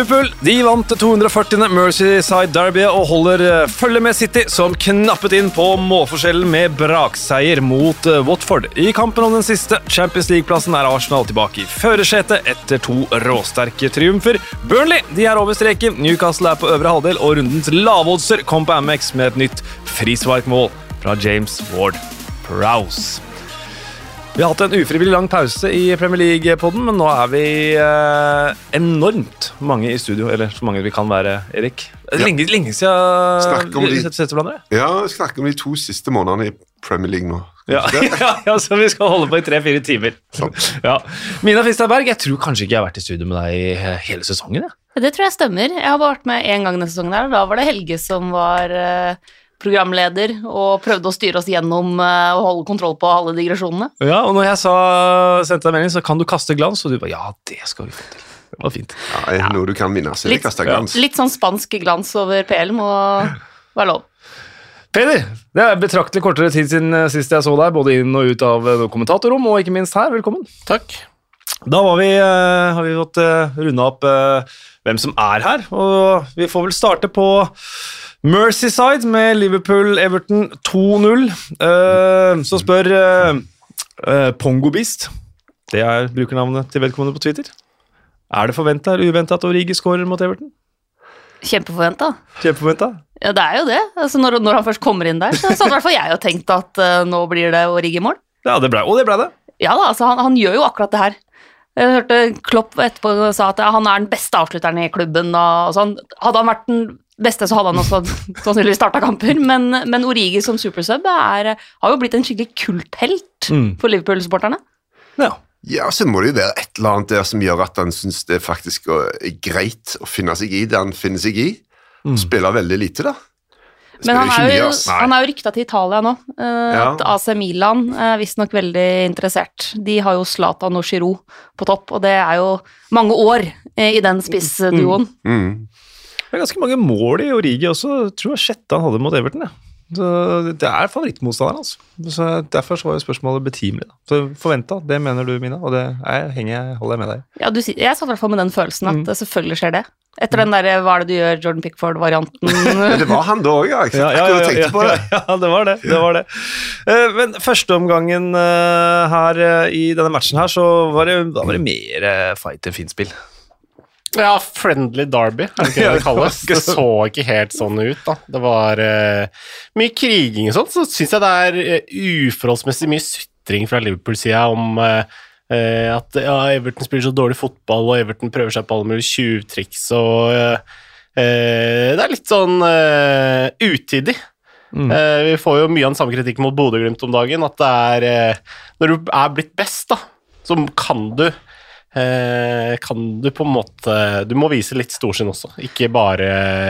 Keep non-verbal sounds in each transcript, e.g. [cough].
Liverpool de vant 240. Merseyside Derby og holder eh, følge med City, som knappet inn på målforskjellen med brakseier mot eh, Watford. I kampen om den siste Champions League-plassen er Arsenal tilbake i førersetet etter to råsterke triumfer. Burnley de er over streken, Newcastle er på øvre halvdel, og rundens lavoddser kom på Amex med et nytt frisparkmål fra James Ward Prowse. Vi har hatt en ufrivillig lang pause i Premier League-podden, men nå er vi eh, enormt mange i studio. Eller så mange vi kan være, Erik. Lenge, lenge Snakk om siden vi setter har sett hverandre. Ja, vi snakker om de to siste månedene i Premier League nå. Ja, [laughs] ja, ja, så vi skal holde på i tre-fire timer. Ja. Mina Fisterberg, jeg tror kanskje ikke jeg har vært i studio med deg i hele sesongen. Ja. Det tror jeg stemmer. Jeg har bare vært med én gang denne sesongen, her, og da var det Helge som var eh, programleder og prøvde å styre oss gjennom eh, og holde kontroll på alle digresjonene. Ja, og når jeg sa, sendte deg melding, så kan du kaste glans, og du bare ja, det skal vi få til. Det var fint. Ja, ja. noe du kan vinne, så det Litt- kasta glans. Litt sånn spansk glans over PL må være lov. Peder, det er betraktelig kortere tid siden eh, sist jeg så deg, både inn og ut av eh, kommentatorrom, og ikke minst her. Velkommen. Takk. Da var vi, uh, har vi fått uh, runda opp uh, hvem som er her, og vi får vel starte på Merseyside med Liverpool-Everton 2-0. Uh, så spør uh, Pongobist, det er brukernavnet til vedkommende på Twitter, er det forventa eller uventa at Origi scorer mot Everton? Kjempeforventa. Kjempeforventa. Ja, det er jo det. Altså, når, når han først kommer inn der, så, så hadde i hvert fall jeg jo tenkt at uh, nå blir det Origi-mål. Ja, det ble, og det ble det. Ja da, altså han, han gjør jo akkurat det her. Jeg hørte Klopp etterpå sa at han er den beste avslutteren i klubben. Og sånn. Hadde han vært den beste, så hadde han også [laughs] sannsynligvis starta kamper. Men, men Origi som supersub er, har jo blitt en skikkelig kulthelt Mm. for Liverpool-supporterne. Ja. Ja, så må det jo være et eller annet der som gjør at han syns det faktisk er greit å finne seg i det han finner seg i. Mm. Spiller veldig lite, da. Men han er jo, han er jo rykta til Italia nå. Uh, Ja. At AC Milan er visstnok veldig interessert. De har jo Zlatan og Giroud på topp, og det er jo mange år eh, i den spissduoen. Mm. Det er ganske mange mål i Origi også. Jeg tror det var sjette han hadde mot Everton. Ja. Så det er favorittmotstanderen, altså. Så derfor så var jo spørsmålet betimelig. Da. Så forventa, det mener du, Mina, og det er, henger jeg, holder jeg med deg i. Ja, du, jeg satt i hvert fall med den følelsen at Mm. selvfølgelig skjer det. Etter den derre 'hva er det du gjør', Jordan Pickford-varianten. [laughs] Det var han da òg, ja. Jeg ja, ja, på det. Ja, ja, det var det. det, var det. Eh, Men førsteomgangen uh, her eh, i denne matchen her, så var det, da var det mer uh, fight enn fint spill. Ja, Friendly Derby, er det ikke det det kalles? Det så ikke helt sånn ut, da. Det var uh, mye kriging og sånn, så syns jeg det er uh, uforholdsmessig mye sutring fra Liverpool-sida om eh, at ja, Everton spiller så dårlig fotball, og Everton prøver seg på alle mulige tjuvtriks, og Det er litt sånn utidig. Mm. Vi får jo mye av den samme kritikken mot Bodø-Glimt om dagen, at det er Når du er blitt best, da, så kan du kan du på en måte Du må vise litt storsinn også, ikke bare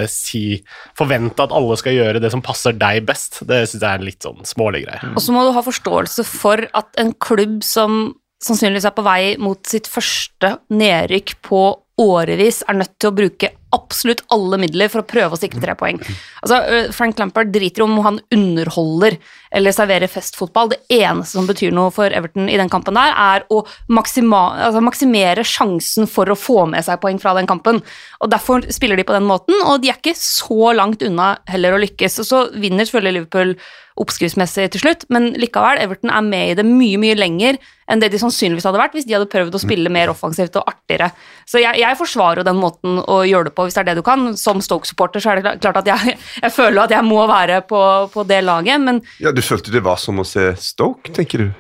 si Forvente at alle skal gjøre det som passer deg best. Det syns jeg er litt sånn smålig greie. Og så må du ha forståelse for at en klubb som sannsynligvis er på vei mot sitt første nedrykk på årevis, er nødt til å bruke absolutt alle midler for å prøve å sikre tre poeng. Altså, øh, Frank Lampard driter om han underholder eller servere festfotball. Det eneste som betyr noe for Everton i den kampen der, er å maksima, altså maksimere sjansen for å få med seg poeng fra den kampen. Og Derfor spiller de på den måten, og de er ikke så langt unna heller å lykkes. Og så vinner selvfølgelig Liverpool oppskriftsmessig til slutt, men likevel, Everton er med i det mye, mye lenger enn det de sannsynligvis hadde vært hvis de hadde prøvd å spille mer offensivt og artigere. Så jeg, jeg forsvarer jo den måten å gjøre det på, hvis det er det du kan. Som Stoke-supporter så er det klart at jeg, [laughs] jeg føler at jeg må være på, på det laget, men Ja, Du følte det var som å se Stoke, tenker du?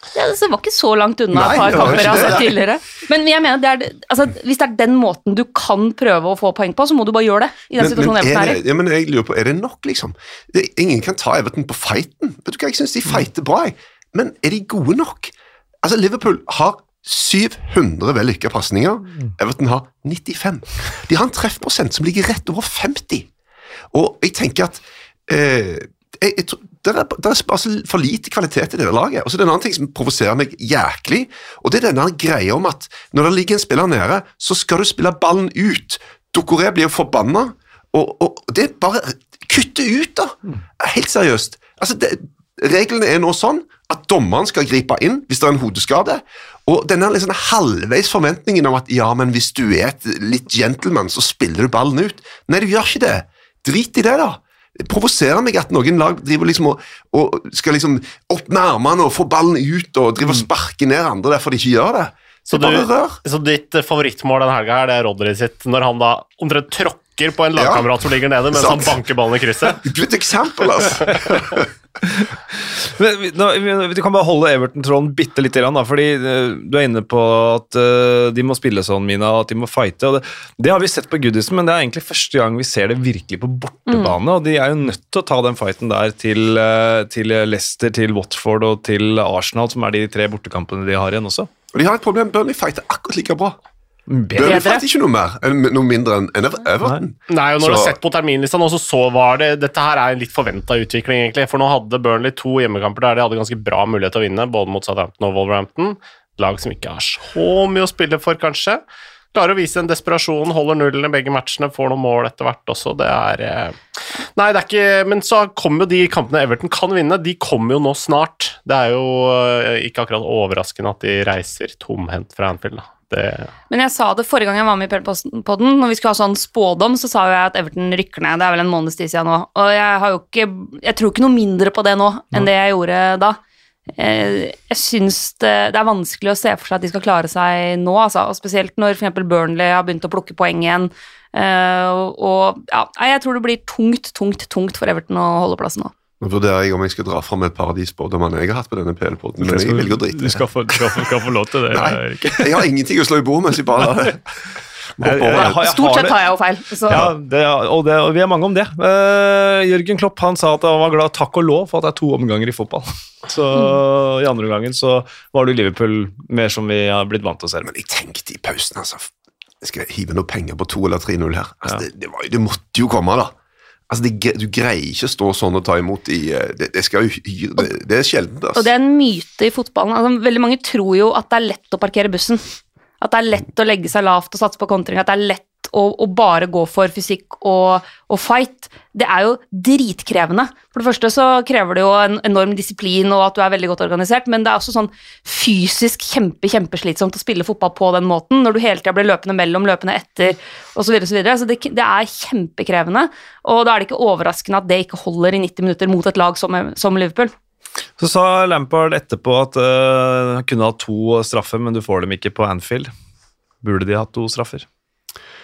det, det var ikke så langt unna Nei, et par kamper jeg har sett tidligere. Men jeg mener, det er, altså, hvis det er den måten du kan prøve å få poeng på, så må du bare gjøre det. i den situasjonen men, er det, ja, men jeg lurer på, er det nok, liksom? Det, ingen kan ta Everton på fighten. Vet du hva, Jeg syns de fighter bra, jeg. men er de gode nok? Altså, Liverpool har 700 vellykka pasninger. Everton har 95. De har en treffprosent som ligger rett over 50. Og jeg tenker at eh, jeg, jeg tror, det er, det er bare for lite kvalitet i det laget. Og så er det en annen ting som provoserer meg jæklig, og det er denne greia om at når det ligger en spiller nede, så skal du spille ballen ut. Dokoré blir forbanna, og, og det er bare Kutte ut, da! Helt seriøst. Altså, det, Reglene er nå sånn at dommeren skal gripe inn hvis det er en hodeskade, Og denne liksom halvveis forventningen om at ja, men hvis du er et litt gentleman, så spiller du ballen ut. Nei, du gjør ikke det. Drit i det, da. Det provoserer meg at noen lag driver liksom og, og skal liksom opp med armene og få ballen ut og driver og sparker ned andre derfor de ikke gjør det. Så, det du, så ditt eh, favorittmål den helga er det Rodry sitt, når han da omtrent tråkker på en Ja. som ligger nede, mens Sant. han banker ballen i krysset? [laughs] Good example, altså. [laughs] Men nå, vi- Du kan bare holde Everton-tråden bitte litt, grann, da, fordi eh, du er inne på at uh, de må spille sånn, Mina, og at de må fighte. og det, det har vi sett på Goodison, men det er egentlig første gang vi ser det virkelig på bortebane. og De er jo nødt til å ta den fighten der til, uh, til Leicester, til Watford og til Arsenal, som er de tre bortekampene de har igjen også. Og de har et problem. Burnley fighter akkurat like bra. Bedre. Det er fighter ikke noe mer, noe mindre enn Everton. Nei, og når du har sett på terminlista nå, så, så var det Dette her er en litt forventa utvikling, egentlig. For nå hadde Burnley to hjemmekamper der de hadde ganske bra mulighet til å vinne, både mot Southampton og Wolverhampton. Lag som ikke har så mye å spille for, kanskje. Klarer å vise en desperasjon, holder nullen i begge matchene, får noen mål etter hvert også. Det er eh, Nei, det er ikke Men så kommer jo de kampene Everton kan vinne, de kommer jo nå snart. Det er jo eh, ikke akkurat overraskende at de reiser tomhendt fra Anfield, da. Det Men jeg sa det forrige gang jeg var med i PL-podden, når vi skulle ha sånn spådom, så sa jeg at Everton rykker ned. Det er vel en måneds tid siden nå. Og jeg ikke Jeg tror ikke noe mindre på det nå enn det jeg gjorde da. Eh, Jeg syns det, det er vanskelig å se for seg at de skal klare seg nå, altså. Og spesielt når f.eks. Burnley har begynt å plukke poeng igjen. Eh, Og ja, jeg tror det blir tungt, tungt, tungt for Everton å holde plassen nå. Nå vurderer jeg om jeg skal dra fram et par av de spådommene jeg har hatt på denne PL-poden, men jeg velger å drite i det. skal få, skal få, skal få lov til det. Nei. Jeg har ingenting å slå i bord mens jeg bare lar det. Jeg- jeg- jeg jeg Stort sett tar har jeg jo feil. Så. Ja, det, og, det, og vi er mange om det. Uh, Jørgen Klopp han sa at han var glad takk og lov for at det er to omganger i fotball. [laughs] Så i andre omgangen så var det i Liverpool mer som vi har blitt vant til å se. Men jeg tenkte i pausen, altså Jeg skal hive noe penger på 2 eller 3-0 her. Altså, det, det, var, det måtte jo komme, da. Altså, det, Du greier ikke å stå sånn og ta imot i eh, Det, det skal jo det, det er sjeldent, Og altså. det er en myte i fotballen. Altså, veldig mange tror jo at det er lett å parkere bussen. At det er lett å legge seg lavt og satse på kontring. At det er lett å, å bare gå for fysikk og, og fight. Det er jo dritkrevende. For det første så krever det jo en enorm disiplin og at du er veldig godt organisert, men det er også sånn fysisk kjempe, kjempeslitsomt å spille fotball på den måten, når du hele tida blir løpende mellom, løpende etter osv. Så, videre, og så, videre. så det, det er kjempekrevende, og da er det ikke overraskende at det ikke holder i 90 minutter mot et lag som, som Liverpool. Så sa Lampard etterpå at han han kunne hatt to straffer, men du får dem ikke på Anfield. Burde de hatt to straffer?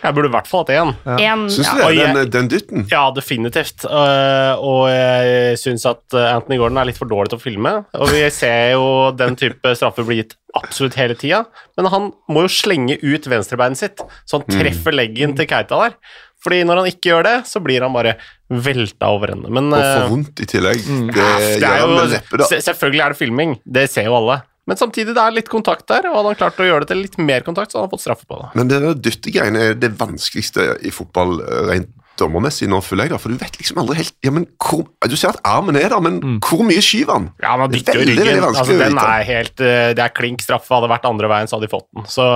Jeg burde i hvert fall hatt én. Ja. Syns ja. du det? Og Den, den dytten? Ja, definitivt. Uh, og jeg syns at uh, Anthony Gordon er litt for dårlig til å filme. Og vi ser jo den type straffer bli gitt absolutt hele tida. Men han må jo slenge ut venstrebeinet sitt, så han treffer leggen til Keita der. Fordi når han ikke gjør det, så blir han bare velta over ende. Men Og får for vondt i tillegg. Det, det er jo, leppe, Selvfølgelig er det filming, det ser jo alle. Men samtidig det er litt kontakt der, og hadde han klart å gjøre det til litt mer kontakt, så hadde han fått straffe på det. Men det dyttegreiene er det vanskeligste i fotball eh, rent dommermessig nå, føler jeg, da. For du vet liksom aldri helt ja, men hvor, Du ser at armen er der, men hvor mye skyver han? Ja, er dytter jo ryggen. Altså, den er helt, uh, det er klink straffe. Hadde vært andre veien, så hadde de fått den. Så,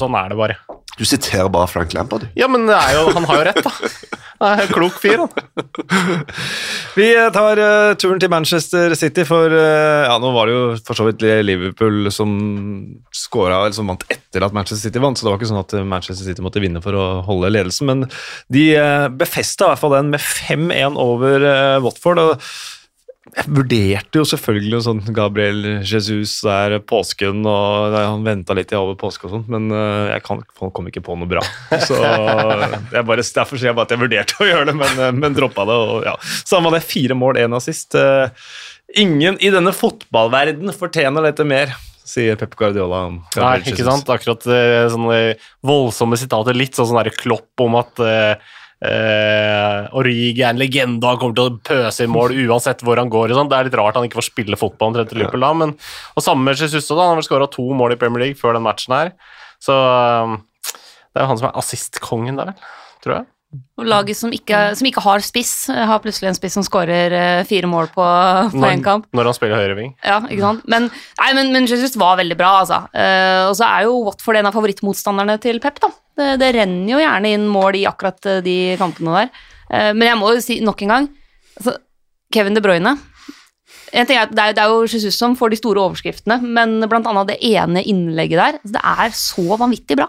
sånn er det bare. Du siterer bare Frank Lampard, du. Ja, men det er jo, han har jo rett, da. [laughs] En klok fyr, han. [laughs] Vi tar eh, turen til Manchester City, for eh, ja, nå var det jo for så vidt Liverpool som skåra, eller som vant etter at Manchester City vant, så det var ikke sånn at Manchester City måtte vinne for å holde ledelsen, men de befesta i hvert fall den med 5-1 over eh, Watford. og jeg vurderte jo selvfølgelig sånn Gabriel Jesus der påsken, og nei, han venta litt i over påske og sånt, men uh, jeg kan, kom ikke på noe bra. Så [laughs] jeg bare, Derfor sier jeg bare at jeg vurderte å gjøre det, men, eh, men droppa det. Og, ja. Samme det, fire mål, én assist. Uh, Ingen i denne fotballverden fortjener dette mer, sier Pep Guardiola. Nei, ikke sant? Akkurat sånne voldsomme sitater. Litt sånn sånn klopp om at uh, Origi er en legende han kommer til å pøse i mål uansett hvor han går. Det er litt rart han ikke får spille fotball omtrent i Liverpool da, men og samme med Jesus da. Han har vel skåra to mål i Premier League før den matchen her. Så eh, det er jo han som er assistkongen der, vel, tror jeg. Og laget som ikke, som ikke har spiss, har plutselig en spiss som skårer eh, fire mål på, [laughs] på én kamp. når han spiller høyreving. Ja, ikke sant? Men, nei, men, men Jesus var veldig bra, altså. Uh, og så er jo Watford en av favorittmotstanderne til Pep, da. Det, det renner jo gjerne inn mål i akkurat eh, de kampene der. Uh, men jeg må jo si nok en gang altså, Kevin De Bruyne en ting er at det er, det er jo Jesus som får de store overskriftene, men blant annet det ene innlegget der, altså, det er så vanvittig bra.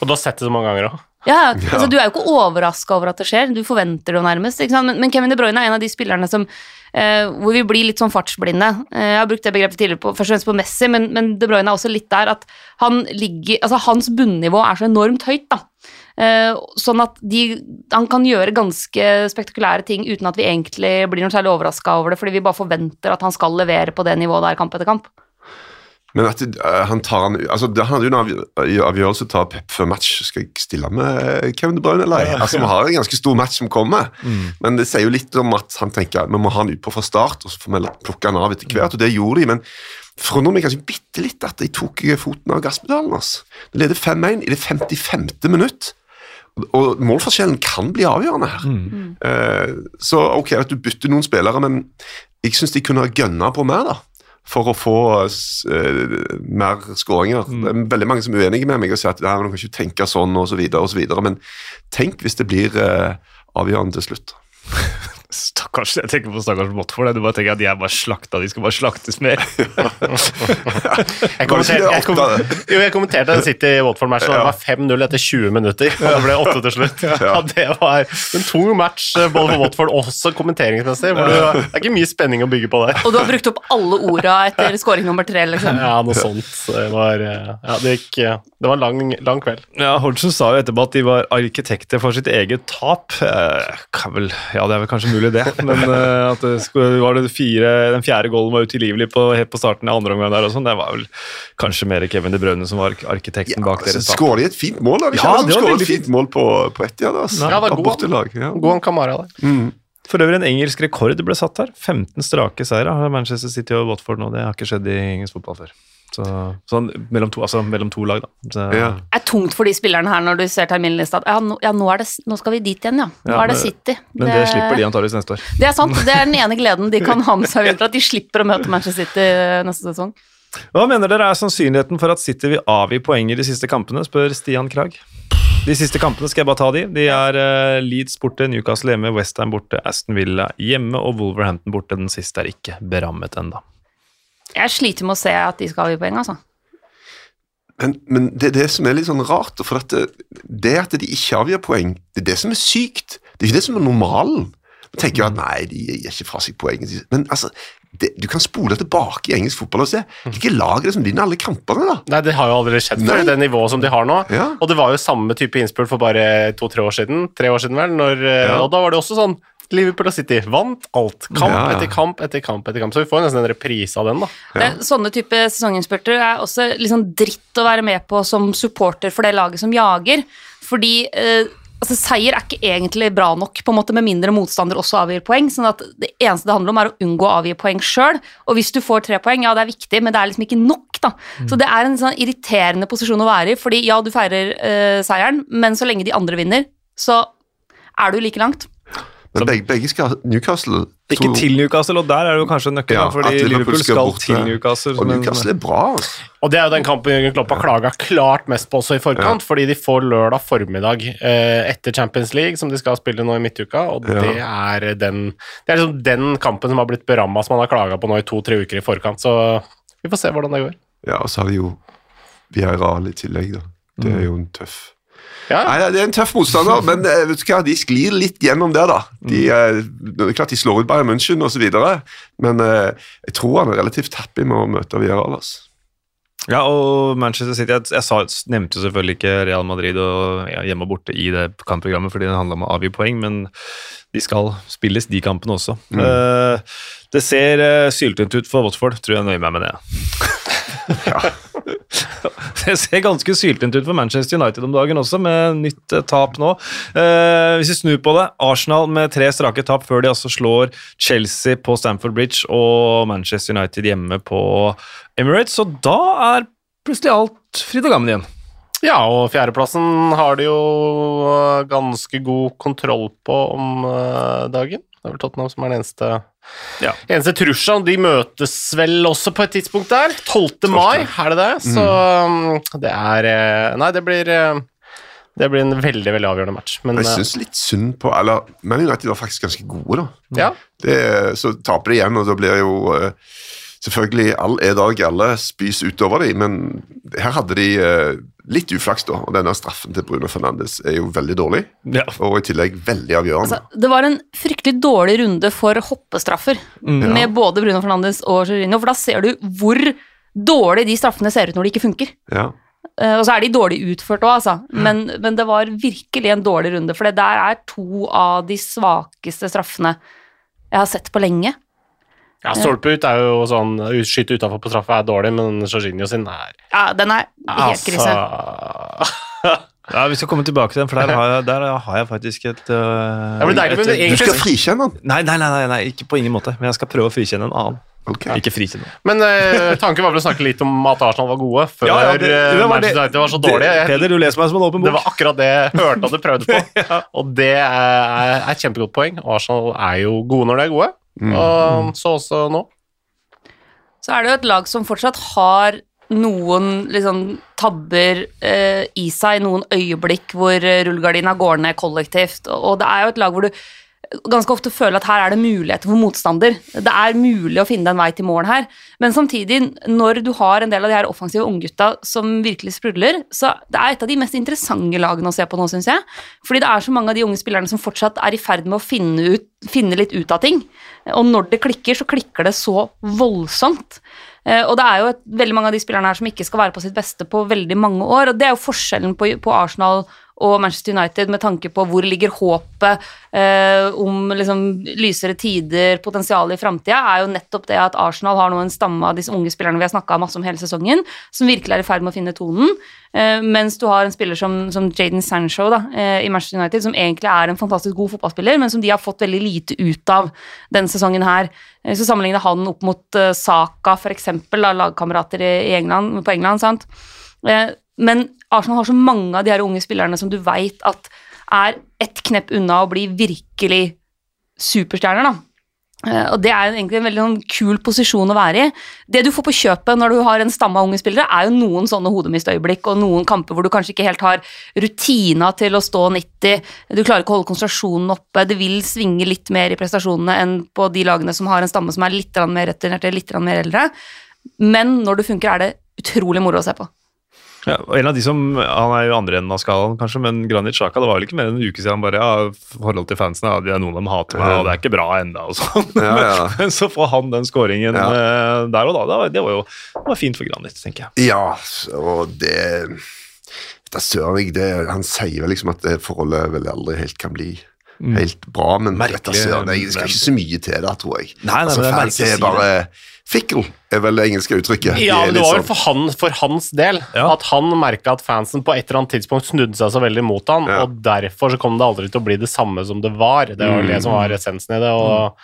Og du har sett det så mange ganger òg. Ja, altså Du er jo ikke overraska over at det skjer, du forventer det jo nærmest. Men, men Kevin De Bruyne er en av de spillerne som eh, hvor vi blir litt sånn fartsblinde. Eh, jeg har brukt det begrepet tidligere på, først og fremst på Messi, men, men De Bruyne er også litt der at han ligger, altså hans bunnivå er så enormt høyt. da. Eh, sånn at de, han kan gjøre ganske spektakulære ting uten at vi egentlig blir noe særlig overraska over det, fordi vi bare forventer at han skal levere på det nivået der kamp etter kamp. Men at eh, han tar han altså det Han hadde jo en avgjø- avgjørelse å ta Pep før match. Skal jeg stille med Kevin De Bruyne eller ei? Altså, vi har en ganske stor match som kommer, men det sier jo litt om at han tenker at vi må ha han utpå fra start, og så får vi plukke han av etter hvert, og det gjorde de. men forundrer meg kanskje bitte litt at de tok foten av gasspedalen. Altså. De leder 5-1 i det 55. minutt. Og målforskjellen kan bli avgjørende her. Eh, så ok, at du bytter noen spillere, men jeg syns de kunne ha gønna på mer, da. For å få uh, mer skåringer. Det er veldig mange som er uenige med meg og sier at men du kan ikke tenke sånn og så videre og så videre. Men tenk hvis det blir uh, avgjørende til slutt. [laughs] Stakkars, jeg tenker på stakkars Watford. Du bare tenker at de er bare slakta, de skal bare slaktes mer. [laughs] Jeg kommenterte, jeg, kom, jo, jeg kommenterte den City-Watford-matchen, og det var 5-0 etter 20 minutter. Og det ble 8 til slutt. [laughs] Ja, Det var en tung match eh, både for Watford og også kommenteringsmessig. hvor du- Det er ikke mye spenning å bygge på der. Og du har brukt opp alle orda etter scoring nummer tre, liksom. Ja, noe sånt. Det var, eh, ja, det gikk, eh, det var en lang, lang kveld. Ja, Hodgson sa jo etterpå at de var arkitekter for sitt eget tap. Vel, ja, det er vel kanskje mulig, det. Men uh, at det skulle, var det fire, den fjerde goalen var utilgivelig på, helt på starten av andre omgang der og sånn, det var vel kanskje mer Kevin De Bruyne som var arkitekten bak deres tap. Skåret de et fint mål? da? De Ja, det var et fint mål på, på da. Altså. Ja, det var god. Ja. God Kamara der. For øvrig en engelsk rekord ble satt her. 15 strake seire har Manchester City og Watford nå. Det har ikke skjedd i engelsk fotball før. Så, sånn mellom to, altså mellom to lag, da. Så, Ja. Det er tungt for de spillerne her når du ser terminlista. at Ja, nå, ja nå, er det, nå skal vi dit igjen, ja. Nå Ja, er det men- City. Men det slipper de antakeligvis neste år. Det er sant. Det er den ene gleden de kan ha med seg videre, at de slipper å møte Manchester City neste sesong. Hva mener dere er sannsynligheten for at City vil avgi poeng i de siste kampene, spør Stian Krag. De siste kampene skal jeg bare ta de. De er uh, Leeds borte, Newcastle hjemme, Westham borte, Aston Villa hjemme og Wolverhampton borte. Den siste er ikke berammet ennå. Jeg sliter med å se at de skal avgi poeng, altså. Men, men det er det som er litt sånn rart, for at det, det at de ikke avgjør poeng, det er det som er sykt. Det er ikke det som er normalen. Man tenker jo at nei, de gir ikke fra seg poeng. Men altså, det, du kan spole tilbake i engelsk fotball og se. Det er det som vinner alle kampene, da. Nei, det har jo aldri skjedd før, det nivået som de har nå. Ja. Og det var jo samme type innspurt for bare to-tre år siden. Tre år siden vel, når, eh, Ja. Og da var det også sånn Liverpool og City vant alt. Kamp Ja, ja. etter kamp etter kamp etter kamp. Så vi får nesten en reprise av den, da. Det, sånne type sesonginnspurter er også liksom dritt å være med på som supporter for det laget som jager. Fordi eh, altså, seier er ikke egentlig bra nok, på en måte med mindre motstander også avgir poeng. sånn at det eneste det handler om, er å unngå å avgi poeng sjøl. Og hvis du får tre poeng, ja, det er viktig, men det er liksom ikke nok, da. Så det er en sånn irriterende posisjon å være i, fordi ja, du feirer eh, seieren, men så lenge de andre vinner, så er du like langt. Men begge, begge skal Newcastle Ikke to- til Newcastle, og der er det jo kanskje nøkkelen, Ja, fordi Liverpool, Liverpool skal, borte. til Newcastle. Og men- Newcastle er bra. Altså. Og det er jo den kampen Jørgen Klopp har klaga klart mest på også i forkant, fordi de får lørdag formiddag eh, etter Champions League, som de skal spille nå i midtuka, og Ja. det er den Det er liksom den kampen som har blitt beramma som han har klaga på nå i to-tre uker i forkant, så vi får se hvordan det går. Ja, og så har vi jo Villarreal i tillegg, da. Det er jo en tøff Ja, Nei, Det er en tøff motstander, [laughs] men eh, vet du hva, de sklir litt gjennom der, da. De, eh, det er klart de slår ut Bayern München osv., men eh, jeg tror han er relativt happy med å møte Villarreal. Altså. Ja, og Manchester City Jeg, jeg sa, nevnte jo selvfølgelig ikke Real Madrid og ja, hjemme og borte i det kampprogrammet fordi det handla om å avgi poeng, men de skal spilles, de kampene også. Eh, det ser uh, syltynt ut for Watford, tror jeg nøyer meg med det. [laughs] [laughs] det ser ganske syltynt ut for Manchester United om dagen også, med nytt eh, tap nå. Eh, hvis vi snur på det, Arsenal med tre strake tap før de altså slår Chelsea på Stamford Bridge og Manchester United hjemme på Emirates, og da er plutselig alt fryd og gammen igjen. Ja, og fjerdeplassen har de jo ganske god kontroll på om øh, dagen. Det er vel Tottenham som er den eneste, Ja. eneste trusselen. De møtes vel også på et tidspunkt der. 12. mai, er det det? Så Mm. um, det er øh, Nei, det blir øh, Det blir en veldig veldig avgjørende match. Men Jeg eh, syns litt synd på Eller Man United var faktisk ganske gode, da. ja, Det, så taper de igjen, og da blir jo eh, Selvfølgelig all er dag alle spys utover dem, men her hadde de eh, litt uflaks, da. Og denne straffen til Bruno Fernandes er jo veldig dårlig, Ja. og i tillegg veldig avgjørende. Altså, det var en fryktelig dårlig runde for hoppestraffer med både Bruno Fernandes og Jorginho, for da ser du hvor dårlig de straffene ser ut når de ikke funker. ja. Eh, og så er de dårlig utført òg, altså. Men, men det var virkelig en dårlig runde, for det der er to av de svakeste straffene jeg har sett på lenge. Ja stolpe ut er jo sånn Skyte utafor på straffa er dårlig, men Jorginho sin er Ja, den er helt krise. Altså [laughs] Ja, Vi skal komme tilbake til den, for der har jeg, der har jeg faktisk et uh, Ja, deilig, et ikke- Du skal frikjenne den? Nei, nei, nei, nei, nei, ikke på ingen måte. Men jeg skal prøve å frikjenne en annen. Okay. Ikke frikjenne. Men uh, tanken var vel å snakke litt om at Arsenal var gode, før Ja, ja, det- eh, det var det- Manchester United var så dårlige. Jeg- Peder, du leser meg som en åpen bok. Det var akkurat det jeg hørte at du prøvde på, [laughs] og det er, er et kjempegodt poeng. Arsenal er jo gode når de er gode, og så også nå. Så er det jo et lag som fortsatt har noen liksom, tabber eh, i seg, noen øyeblikk hvor eh, rullegardina går ned kollektivt. Og det er jo et lag hvor du ganske ofte føler at her er det muligheter for motstander. Det er mulig å finne en vei til mål her. Men samtidig, når du har en del av de her offensive unggutta som virkelig sprudler, så det er et av de mest interessante lagene å se på nå, syns jeg. Fordi det er så mange av de unge spillerne som fortsatt er i ferd med å finne, ut, finne litt ut av ting. Og når det klikker, så klikker det så voldsomt. Eh, Og det er jo et, veldig mange av de spillerne her som ikke skal være på sitt beste på veldig mange år, og det er jo forskjellen på, på Arsenal og Manchester United med tanke på hvor ligger håpet eh, om liksom, lysere tider, potensialet i framtida, er jo nettopp det at Arsenal har nå en stamme av disse unge spillerne vi har snakka masse om hele sesongen, som virkelig er i ferd med å finne tonen, eh, mens du har en spiller som, som Jaden Sancho da, eh, i Manchester United, som egentlig er en fantastisk god fotballspiller, men som de har fått veldig lite ut av denne sesongen her. Hvis Så sammenligner han opp mot uh, Saka, da, lagkamerater i, i England, på England, sant? Eh, Men Arsenal har så mange av de her unge spillerne som du veit at er ett knepp unna å bli virkelig superstjerner, da. Eh, Og det er egentlig en veldig sånn kul posisjon å være i. Det du får på kjøpet når du har en stamme av unge spillere, er jo noen sånne hodemistøyeblikk og noen kamper hvor du kanskje ikke helt har rutina til å stå 90, du klarer ikke å holde konsentrasjonen oppe, det vil svinge litt mer i prestasjonene enn på de lagene som har en stamme som er litt mer returnerte, litt mer eldre. Men når det funker, er det utrolig moro å se på. Ja, og en av de som, Han er jo andre enden av skalaen, kanskje, men Granit Sjaka det var vel ikke mer enn en uke siden han bare ja, forhold til fansen, ja, det er noen av dem hater meg, og det er ikke bra enda og sånn. Ja, ja. [laughs] Men så får han den skåringen eh, der og da. Det var, det var jo det var fint for Granit, tenker jeg. Ja, og det Da søren jeg det Han sier vel liksom at det forholdet vel aldri helt kan bli helt bra, men Merkelig, dette søren jeg, det skal ikke så mye til det, tror jeg. Nei, nei, altså, men det er fans merkelig å si bare Fickle er vel det engelske uttrykket. Ja, men det var vel sånn- for, han, for hans del Ja. at han merka at fansen på et eller annet tidspunkt snudde seg så veldig mot han, Ja. og derfor så kom det aldri til å bli det samme som det var. Det var det som var essensen i det, og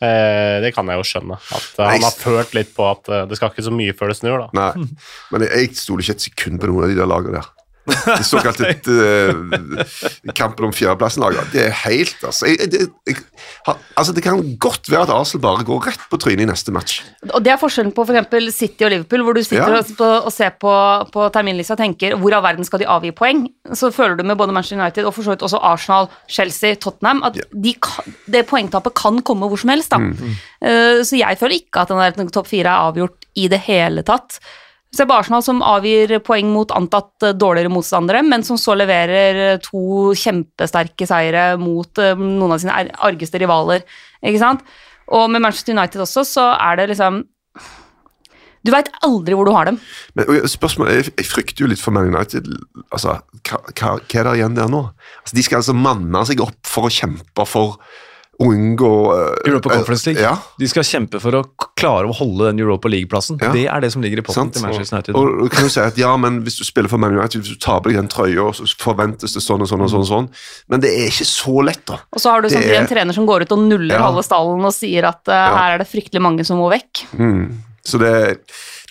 eh, det kan jeg jo skjønne. At uh, han har følt litt på at uh, det skal ikke så mye før det snur, da. Nei, men jeg, jeg stoler ikke et sekund på noen av de der lagene der. [laughs] De såkalte uh, kampen om fjerdeplassen-laget. Det er helt, altså. Jeg, det, jeg, altså. Det kan godt være at Arsenal bare går rett på trynet i neste match. Og det er forskjellen på f.eks. City og Liverpool, hvor du sitter Ja. og, og ser på, på terminlista og tenker hvor av verden skal de avgi poeng? Så føler du med både Manchester United og for så vidt også Arsenal, Chelsea, Tottenham at Ja. de kan, det poengtapet kan komme hvor som helst. da. Eh, så jeg føler ikke at den der topp fire er avgjort i det hele tatt. Se på Arsenal som avgir poeng mot antatt eh, dårligere motstandere, men som så leverer eh, to kjempesterke seire mot eh, noen av sine argeste rivaler. Ikke sant? Og med Manchester United også, så er det liksom Du veit aldri hvor du har dem. Men spørsmålet, jeg, frykter jo litt for Man United. Altså, hva, hva, hva er det igjen der nå? Altså, de skal altså manne seg opp for å kjempe for unngå uh, Europa Conference League. Ja, De skal kjempe for å klare å holde den Europa League-plassen. Ja. Det er det som ligger i potten sant? til Manchester United. Og, og kan du si at ja, men hvis du spiller for Man United, hvis du tar på deg den trøya, så forventes det sånn og sånn og sånn. og sånn. Men det er ikke så lett, da. Og så har du Det samtidig er- en trener som går ut og nuller Ja. halve stallen og sier at uh, Ja. her er det fryktelig mange som må vekk. Mm. Så det,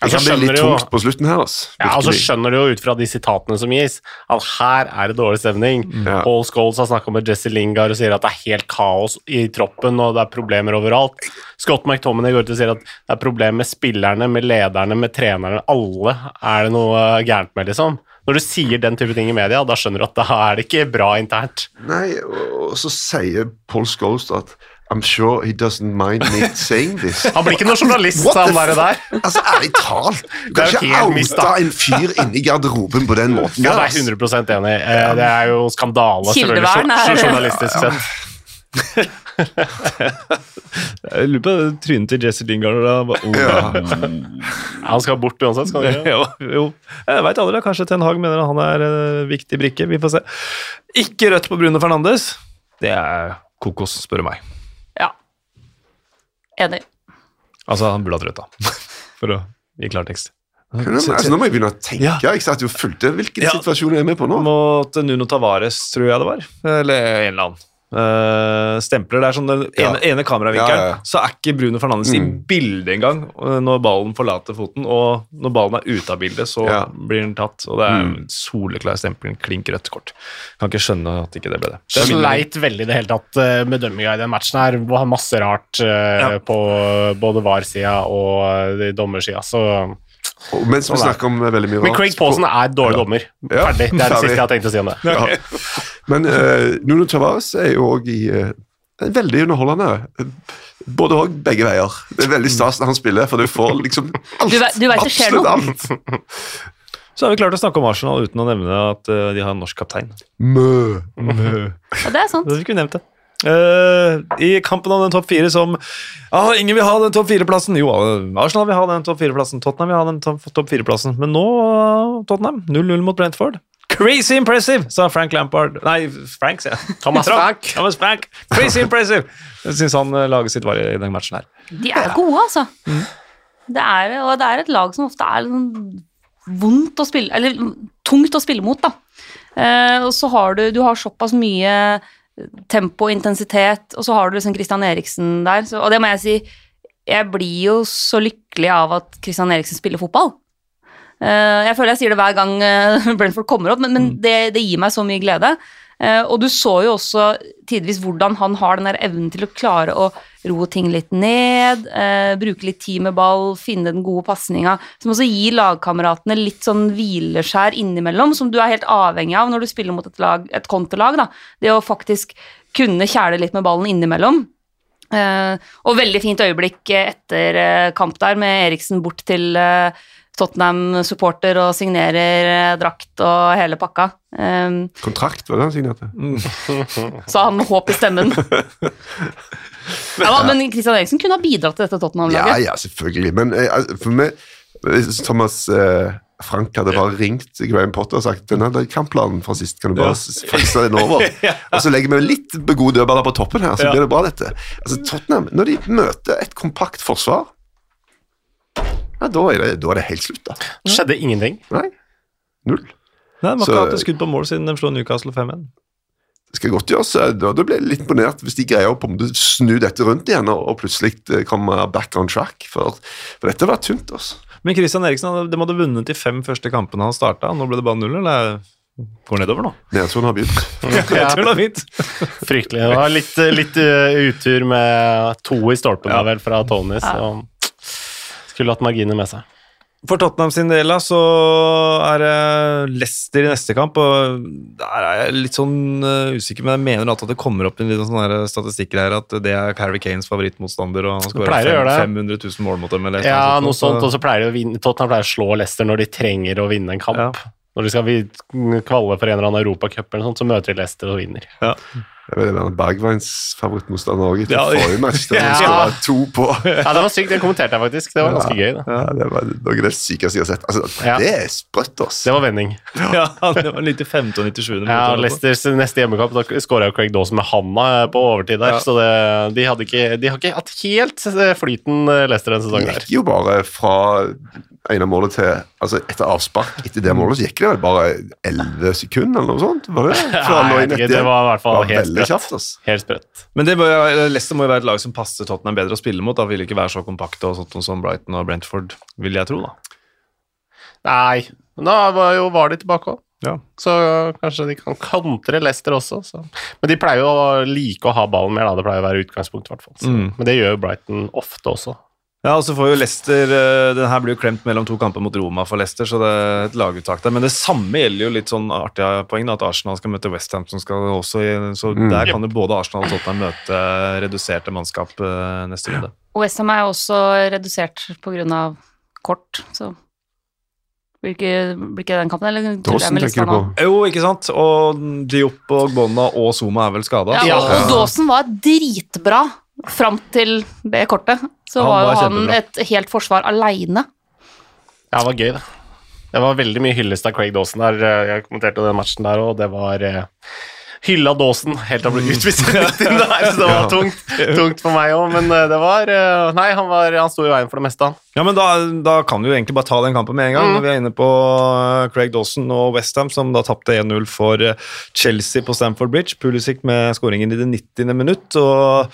det Altså, kan bli litt tungt på slutten her. Altså. Ja, altså skjønner du jo ut fra de sitatene som gis, at her er det dårlig stemning. Ja. Paul Scholes har snakka med Jesse Lingard og sier at det er helt kaos i troppen og det er problemer overalt. Scott McTominay går ut og sier at det er problemer med spillerne, med lederne, med trenerne. Alle er det noe gærent med, liksom. Når du sier den type ting i media, da skjønner du at da er det ikke bra internt. Nei, og så sier Paul Scholes at I'm sure he doesn't mind me [laughs] saying this. Han blir ikke noen journalist, What han der. der. Altså, ærlig talt. Du kan ikke outa oute en fyr inni garderoben på den måten. Ja, det er altså. 100 enig. Eh, Det er jo skandale, selvfølgelig, Kildevern er- så journalistisk sett. [laughs] Jeg lurer på trynet til Jesse Lingard. Da. Oh. Ja. Han skal bort uansett, skal han ikke? [laughs] jo, jo. Jeg veit aldri. Kanskje Ten Hag mener han er en viktig brikke. Vi får se. Ikke rødt på Bruno Fernandes. Det er kokos, spør du meg. Enig. Altså, han burde hatt rødt, da. [laughs] For å gi klartekst. Altså, nå må jeg begynne å tenke. Ja. Jeg satt jo og fulgte Hvilken Ja. situasjon er med på nå? Mot Nuno Tavares, tror jeg det var. Eller en eller annen. Eh, stempler. Det er sånn den Ja. ene, ene kameravinkelen, Ja, ja, ja. så er ikke Bruno Fernandes i Mm. bildet engang eh, når ballen forlater foten. Og når ballen er ute av bildet, så Ja. blir den tatt. Og det er Mm. soleklar stempling, klink rødt kort. Kan ikke skjønne at ikke det ble det. det. Sleit veldig i det hele tatt eh, med dømminga i den matchen her. Var masse rart Ja. på både VAR-sida og dommersida, så mens vi Sånn er snakker om veldig mye Men Craig Pawson er dårlig dommer. Ja, Ferdig. Det er det siste jeg har tenkt å si om det. Ja. Men uh, Nuno Tavares er jo òg i uh, veldig underholdende. Både og begge veier. Det er veldig stas når han spiller, for du får liksom alt. [laughs] Du du vet absolutt alt. [laughs] Så har vi klart å snakke om Arsenal uten å nevne at eh, de har en norsk kaptein. Mø. Og det er sant. Det fikk vi nevnt det. Eh, I kampen om den topp fire som ah, Ingen vil ha den topp fire-plassen. Jo, Arsenal vil ha den topp fire-plassen. Tottenham vil ha den topp topp fire-plassen. Men nå, uh, Tottenham, 0-0 mot Brentford. Crazy impressive, sa Frank Lampard. Nei, Frank, sier jeg. Thomas Frank. Thomas Frank. Crazy impressive! Jeg syns han uh, laget sitt var i den matchen her. De er gode, altså. Det er, og det er et lag som ofte er sånn vondt å spille Eller tungt å spille mot, da. Uh, og så har du Du har såpass mye tempo intensitet, og så har du liksom Christian Eriksen der. Så, og det må jeg si, jeg blir jo så lykkelig av at Christian Eriksen spiller fotball. Eh, jeg føler jeg sier det hver gang eh, [laughs] Brentford kommer opp, men, men det, det gir meg så mye glede. Eh, og du så jo også tidvis hvordan han har den der evnen til å klare å roe ting litt ned, bruke litt tid med ball, finne den gode pasninga, som også gir lagkameratene litt sånn hvileskjær innimellom, som du er helt avhengig av når du spiller mot et, lag, et kontolag. Da. Det å faktisk kunne kjæle litt med ballen innimellom. Og veldig fint øyeblikk etter kamp der, med Eriksen bort til Tottenham-supporter og signerer eh, drakt og hele pakka. Um, Kontrakt, var det han signerte? [laughs] så han med håp i stemmen. [laughs] ja, men Christian Eriksen kunne ha bidratt til dette Tottenham-laget. ja, selvfølgelig. Men eh, for meg Thomas eh, Frank hadde bare ringt Graham Potter og sagt denne kampplanen fra sist, kan du bare Ja. fakse den over? [laughs] Og så legger vi litt gode dødballer på toppen her, så Ja. blir det bra, dette. Altså, Tottenham, når de møter et kompakt forsvar, ja, da, er det, da er det helt slutt, da. Det skjedde ingenting. Nei. Null. Nei, De har ikke hatt et skudd på mål siden de slo Newcastle 5-1. Det skal godt gjøres. eh, Da, da blir jeg litt imponert hvis de greier å på en måte snu dette rundt igjen og, og plutselig eh, komme back on track, for, for dette var tynt, altså. Men Christian Eriksen hadde- de hadde vunnet de fem første kampene han starta. Nå ble det bare null, eller går nedover nå? Nedturen har begynt. [laughs] Jeg tror det er fint. Fryktelig. Det var litt, litt uh, utur med to i stolpen Ja. da vel fra Tony, så skulle hatt marginer med seg. For Tottenham sin del så er det Leicester i neste kamp, og der er jeg litt sånn eh, usikker, men jeg mener at det kommer opp en liten sånn statistikker her at det er Harry Kanes favorittmotstander, og han det. 500 000 mål mot dem, eller Ja, eller noe sånt, og så pleier vinne, Tottenham pleier å slå Leicester når de trenger å vinne en kamp. Ja. Når de skal kvalle for en eller annen europacup, så møter de Leicester og vinner. Ja. Det er vel Bergveins favorittmotstander òg etter Ja. forrige match. Der Ja. han være to på. Ja, det var sykt. Det kommenterte jeg faktisk. Det var ganske gøy. Da. Ja, det var noe av det sykeste jeg har sett. Altså, Ja. Det er sprøtt, ass. det var vending. Ja, det var 95. og 97. Ja. Leicesters neste hjemmekamp, da skåra Craig Dawson med handa på overtid der, Ja. så det, de, hadde ikke, de har ikke hatt helt flyten eh, Leicester denne Det sesongen her. gikk jo bare fra ene målet til Altså, etter avspark etter det målet, så gikk det vel bare 11 sekunder, eller noe sånt? Var det? [laughs] Fra Nei, ikke, det var i hvert fall helt veldig sprøtt. Helt sprøtt. Men det må jo, Leicester må jo være et lag som passer Tottenham bedre å spille mot. Da vil ikke være så kompakte og sånt som Brighton og Brentford, vil jeg tro. da. Nei, da var, jo, var de tilbake òg. Ja. Så kanskje de kan kantre Leicester også. Så. Men de pleier jo å like å ha ballen mer, da. Det pleier å være utgangspunktet, i hvert fall. Mm. Men det gjør jo Brighton ofte også. Ja, og så får jo Leicester eh, Den her blir jo klemt mellom to kamper mot Roma for Leicester, så det er et laguttak der. Men det samme gjelder jo litt sånn artige poeng, at Arsenal skal møte Westham, som skal også i- Så der kan jo både Arsenal og Tottenham møte reduserte mannskap eh, neste runde. Og Westham er jo også redusert pga. kort, så blir ikke, blir ikke den kampen, eller Dåsen Dawson tenker du på. Jo, ikke sant? Og Diop og Gbonna og Zuma er vel skada. Ja, Ja. og, og Dawson var dritbra fram til det kortet. Så Han var jo han kjempebra. et helt forsvar aleine. Ja, det var gøy, det. Det var veldig mye hyllest av Craig Dawson der. Jeg kommenterte den matchen der, og det var eh, hylla Dawson helt til han ble utvist i [laughs] midten der, så det var tungt, tungt for meg òg. Men eh, det var eh, Nei, han, var, han sto i veien for det meste, han. Ja, men da, da kan vi jo egentlig bare ta den kampen med en gang. Mm. Når vi er inne på eh, Craig Dawson og Westham, som da tapte 1-0 for eh, Chelsea på Stamford Bridge. Pulisic med skåringen i det 90. minutt. og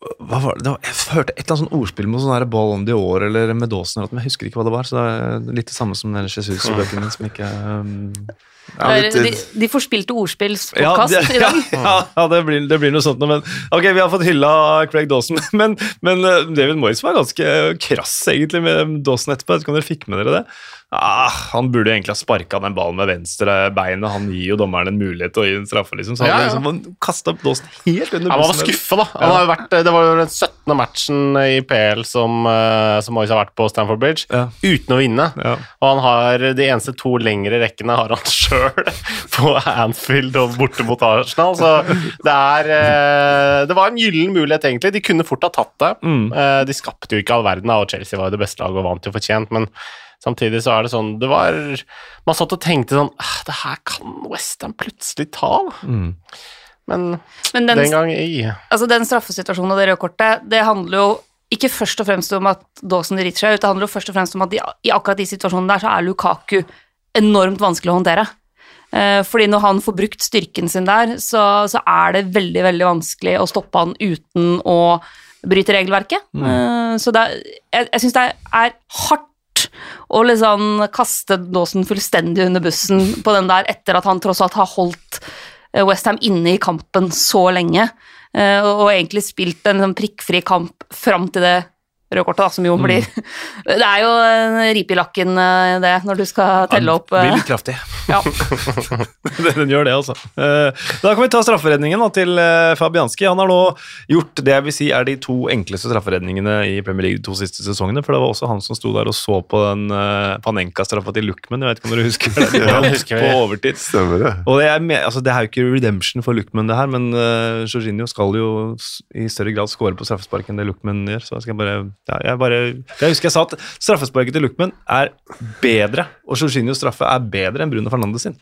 hva var det? jeg hørte et eller annet sånn ordspill med sånn her Ball on the År eller med Dawson, men jeg husker ikke hva det var. Så det er litt det samme som den Jesus-bøkene som ikke um, Ja, litt, de, de forspilte ja, ordspillspodkast det, i dag. ja, ja det, blir, det blir noe sånt noe, men ok, vi har fått hylla Craig Dawson, [laughs] men, men eh, David Moyes var ganske krass egentlig med Dawson etterpå. Jeg vet ikke om dere fikk med dere det? Ah, han burde egentlig ha sparka den ballen med venstre beinet. Han gir jo dommeren en mulighet til å gi en straffe, liksom. Så han Ja, ja. liksom kasta opp Dawson helt under Han var bussen. skuffa, da. Han har vært, det var jo den 17. matchen i PL som, eh, som Moyes har vært på Stamford Bridge, Ja. uten å vinne. Ja. Og han har de eneste to lengre rekkene har han [laughs] sjøl på Anfield og borte mot Arsenal. Så det er eh, Det var en gyllen mulighet, egentlig. De kunne fort ha tatt det. Mm. Eh, De skapte jo ikke all verden, og Chelsea var jo det beste laget og vant jo fortjent, men samtidig så er det sånn Det var Man satt og tenkte sånn «Ah, Det her kan Western plutselig ta. Mm. Men Men den, den gang i altså den straffesituasjonen og det røde kortet, det handler jo ikke først og fremst om at Dawson driter seg ut, det handler jo først og fremst om at i, i akkurat de situasjonene der så er Lukaku enormt vanskelig å håndtere. Eh, fordi når han får brukt styrken sin der, så, så er det veldig, veldig vanskelig å stoppe han uten å bryte regelverket. Mm. så det jeg, jeg syns det er hardt å liksom kaste Dawson fullstendig under bussen på den der etter at han tross alt har holdt Westham inne i kampen så lenge, eh, og egentlig spilt en sånn prikkfri kamp fram til det røde kortet, da, som jo blir [laughs] Det er jo en ripe i lakken, eh, det, når du skal telle opp Blir eh, litt kraftig. ja. [laughs] den gjør det, altså. Eh, Da kan vi ta strafferedningen da, til eh, Fabianski. Han har nå gjort det jeg vil si er de to enkleste strafferedningene i Premier League de to siste sesongene. For det var også han som sto der og så på den Panenka-straffa til Luckman. Jeg vet ikke om dere husker det? [laughs] Ja, det husker. På overtid. Stemmer det. Og det er, med, altså det er jo ikke redemption for Luckman, det her, men uh, Jorginho skal jo i større grad score på straffespark enn det Luckman gjør. Så jeg skal bare ja, jeg, bare jeg husker jeg sa at straffesparket til Luckman er bedre, og Jorginhos straffe er bedre enn Bruno Fernandes sin.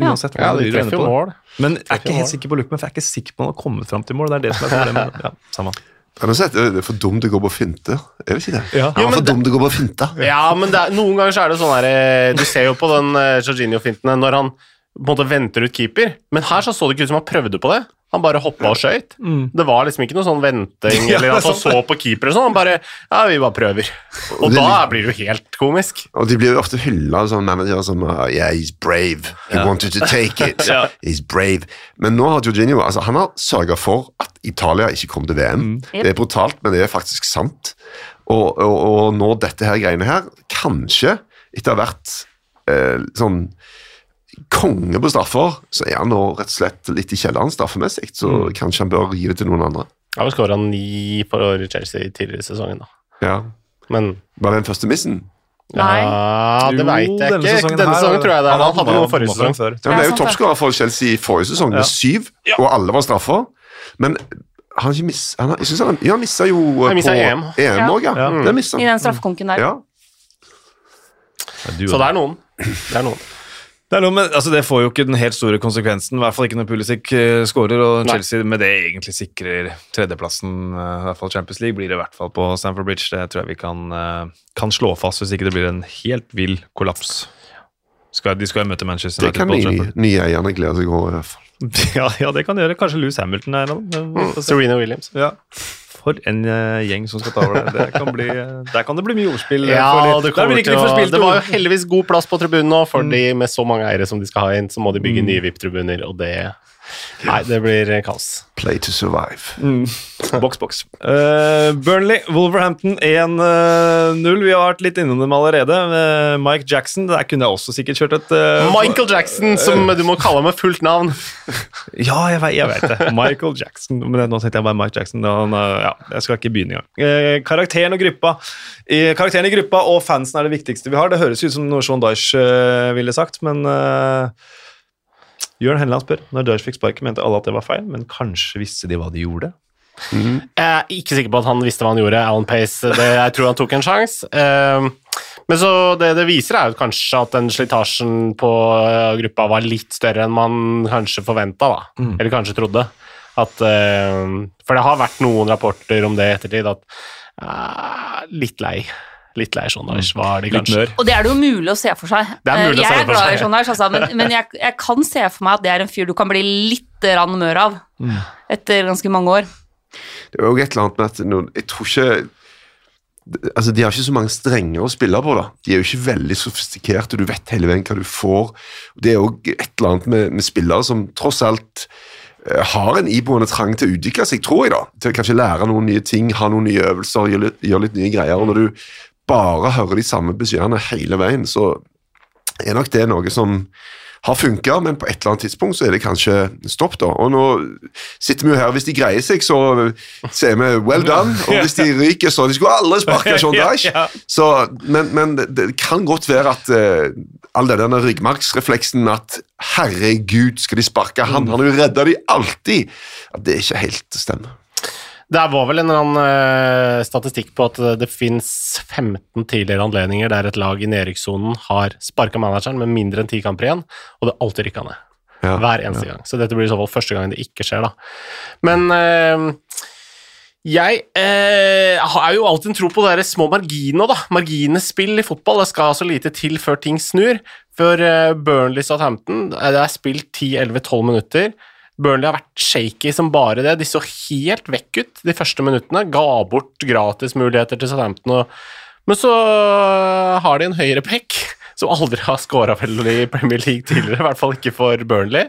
Uansett Ja, hvordan de du jo på mål. Men jeg er ikke helt sikker på Luckman, for jeg er ikke sikker på om han har kommet fram til mål. Det er det som er problemet. [laughs] Ja, samme. Det er for dumt å gå på finte. Er det ikke det? Ja. ja for dumt å gå på finte. Ja, men det er, noen ganger så er det sånn her eh, Du ser jo på den uh, Jorginho-fintene når han på en måte venter ut keeper, men her så, så det ikke ut som han prøvde på det. Han bare hoppa og skøyt. Det var liksom ikke noe sånn venting [laughs] eller at han så på keeper og sånn. Han bare Ja, vi bare prøver. Og og er da blir det jo helt komisk. Og de blir jo ofte hylla sånne managere som uh, Yeah, he's brave. He Ja. wanted to take it. [laughs] Ja. He's brave. Men nå har Jorginho altså, han har sørga for at Italia ikke kom til VM. Yep. Det er brutalt, men det er faktisk sant. Og, og, og nå dette her greiene her, kanskje etter hvert eh, sånn konge på straffer, så er han nå rett og slett litt i kjelleren straffemessig. Så kanskje han bør gi det til noen andre. Han har skåra ni på Chelsea tidligere i sesongen, da. Ja. Men Var det den første missen? Nei. Ja, det veit jeg ikke. sesongen Denne sesongen tror jeg det. Han Han hadde noe forrige sesong. før. Ja, han ble Ja, jo sant toppskårer for Chelsea i forrige sesong med syv, Ja. og alle var straffer. Men han, har ikke miss, han, har- jeg synes han, ja, han missa jo eh, Han misset på EM. EM òg, ja. Ja. Det missa I den straffekonken der. Ja. Så det er noen. Det er noen. Det, er noe med, altså det får jo ikke den helt store konsekvensen, i hvert fall ikke når Pulisic uh, skårer, og Nei. Chelsea med det egentlig sikrer tredjeplassen, eh, i hvert fall Champions League, blir det i hvert fall på Stamford Bridge. Det tror jeg vi kan, eh, kan slå fast, hvis ikke det blir en helt vill kollaps. Skal, de skal jo møte Manchester Det kan de nye eierne glede seg over. i hvert fall. [laughs] Ja, ja, det kan gjøre. Kanskje Louis Hamilton er en av dem. Serena Williams. Ja. For en eh, gjeng som skal ta over det. det kan bli, der kan det bli mye ordspill. eh, Ja, det, det, å, det var jo heldigvis god plass på tribunen nå, for mm. med så mange eiere som de skal ha inn, så må de bygge nye VIP-tribuner, og det Nei, det blir kaos. Play to survive. Boks, boks. Uh, Burnley, Wolverhampton 1-0. Vi har vært litt innom dem allerede. Uh, Mike Jackson, der kunne jeg også sikkert kjørt et uh, Michael Jackson, som du må kalle med fullt navn. [laughs] Ja, jeg vet, jeg vet det. Michael Jackson. Men nå tenkte jeg bare Mike Jackson. Han, eh, ja, jeg skal ikke begynne engang. Eh, karakteren og gruppa I, Karakteren i gruppa og fansen er det viktigste vi har. Det høres ut som noe Sean Dyche eh, ville sagt, men eh, Jørn Henland spør når Dyche fikk sparken, mente alle at det var feil, men kanskje visste de hva de gjorde? Jeg er ikke sikker på at han visste hva han gjorde, Alan Pace. Det, jeg tror han tok en sjanse. Eh, men så det det viser, er jo kanskje at den slitasjen på eh, gruppa var litt større enn man kanskje forventa, da. Mm. Eller kanskje trodde. At, eh, for det har vært noen rapporter om det i ettertid, at eh, litt lei. Litt lei Sean Dyche var de kanskje. Og det er det jo mulig å se for seg. Det er mulig å se for seg. jeg er glad i Sean Dyche, altså, men, men jeg, jeg kan se for meg at det er en fyr du kan bli litt rann mør av etter ganske mange år. Det er jo et eller annet med at noen, Jeg tror ikke Altså, De har ikke så mange strenger å spille på. da. De er jo ikke veldig sofistikerte, du vet hele veien hva du får. Det er jo et eller annet med, med spillere som tross alt eh, har en iboende trang til å utvikle seg, tror jeg. da. Til å kanskje lære noen nye ting, ha noen nye øvelser, gjøre litt, gjøre litt nye greier. og Når du bare hører de samme beskjedene hele veien, så er nok det noe som har funka, men på et eller annet tidspunkt så er det kanskje stopp. da. Og nå sitter vi jo her, Hvis de greier seg, så sier vi well done. Og hvis de ryker, så De skulle aldri sparka [laughs] John Dyche. Så, men, men det, det kan godt være at uh, all denne ryggmargsrefleksen at herregud, skal de sparke han? Han har jo redda de alltid. At det ikke helt stemmer. Det var vel en eller annen eh, statistikk på at eh, det fins 15 tidligere anledninger der et lag i nedrykkssonen har sparka manageren med mindre enn ti kamper igjen, og det alltid rykka ned. Ja, Hver eneste gang. Så dette blir i så fall første gang det ikke skjer, da. Men eh, jeg eh, har jo alltid en tro på de der små marginene, da. Marginespill i fotball. Det skal så lite til før ting snur. For eh, Burnley Southampton, eh, det er spilt 10-11-12 minutter. Burnley har vært shaky som bare det. De så helt vekk ut de første minuttene. Ga bort gratismuligheter til Southampton. Men så har de en høyreback som aldri har skåra vel i Premier League tidligere, i hvert fall ikke for Burnley.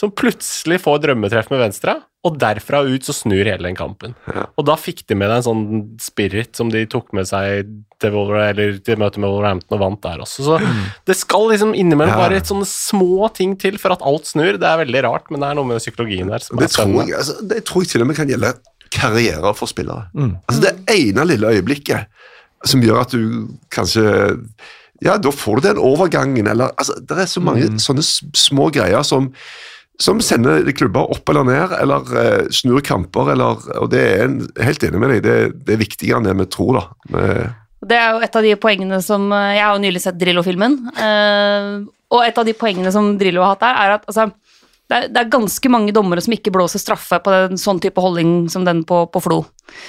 Som plutselig får drømmetreff med venstre, og derfra ut så snur hele den kampen. Og da fikk de med deg en sånn spirit som de tok med seg til, Wolver eller til møtet med Wolverhampton og vant der også. Så [clears throat] det skal liksom innimellom bare et sånne små ting til for at alt snur. Det er veldig rart, men det er noe med psykologien der som Det er tror, jeg, altså, det tror jeg til og med kan gjelde karrierer for spillere. Mm. Altså Det ene lille øyeblikket som gjør at du kanskje Ja, da får du den overgangen, eller altså, Det er så mange Mm. sånne små greier som som sender klubber opp eller ned, eller eh, snur kamper, eller Og det er en, helt enig med deg, det, det er viktigere enn det vi tror, da. Med, Det er jo et av de poengene som eh, Jeg har jo nylig sett Drillo-filmen. eh, og et av de poengene som Drillo har hatt der, er at altså, det, er, det er ganske mange dommere som ikke blåser straffe på en sånn type holdning som den på, på Flo.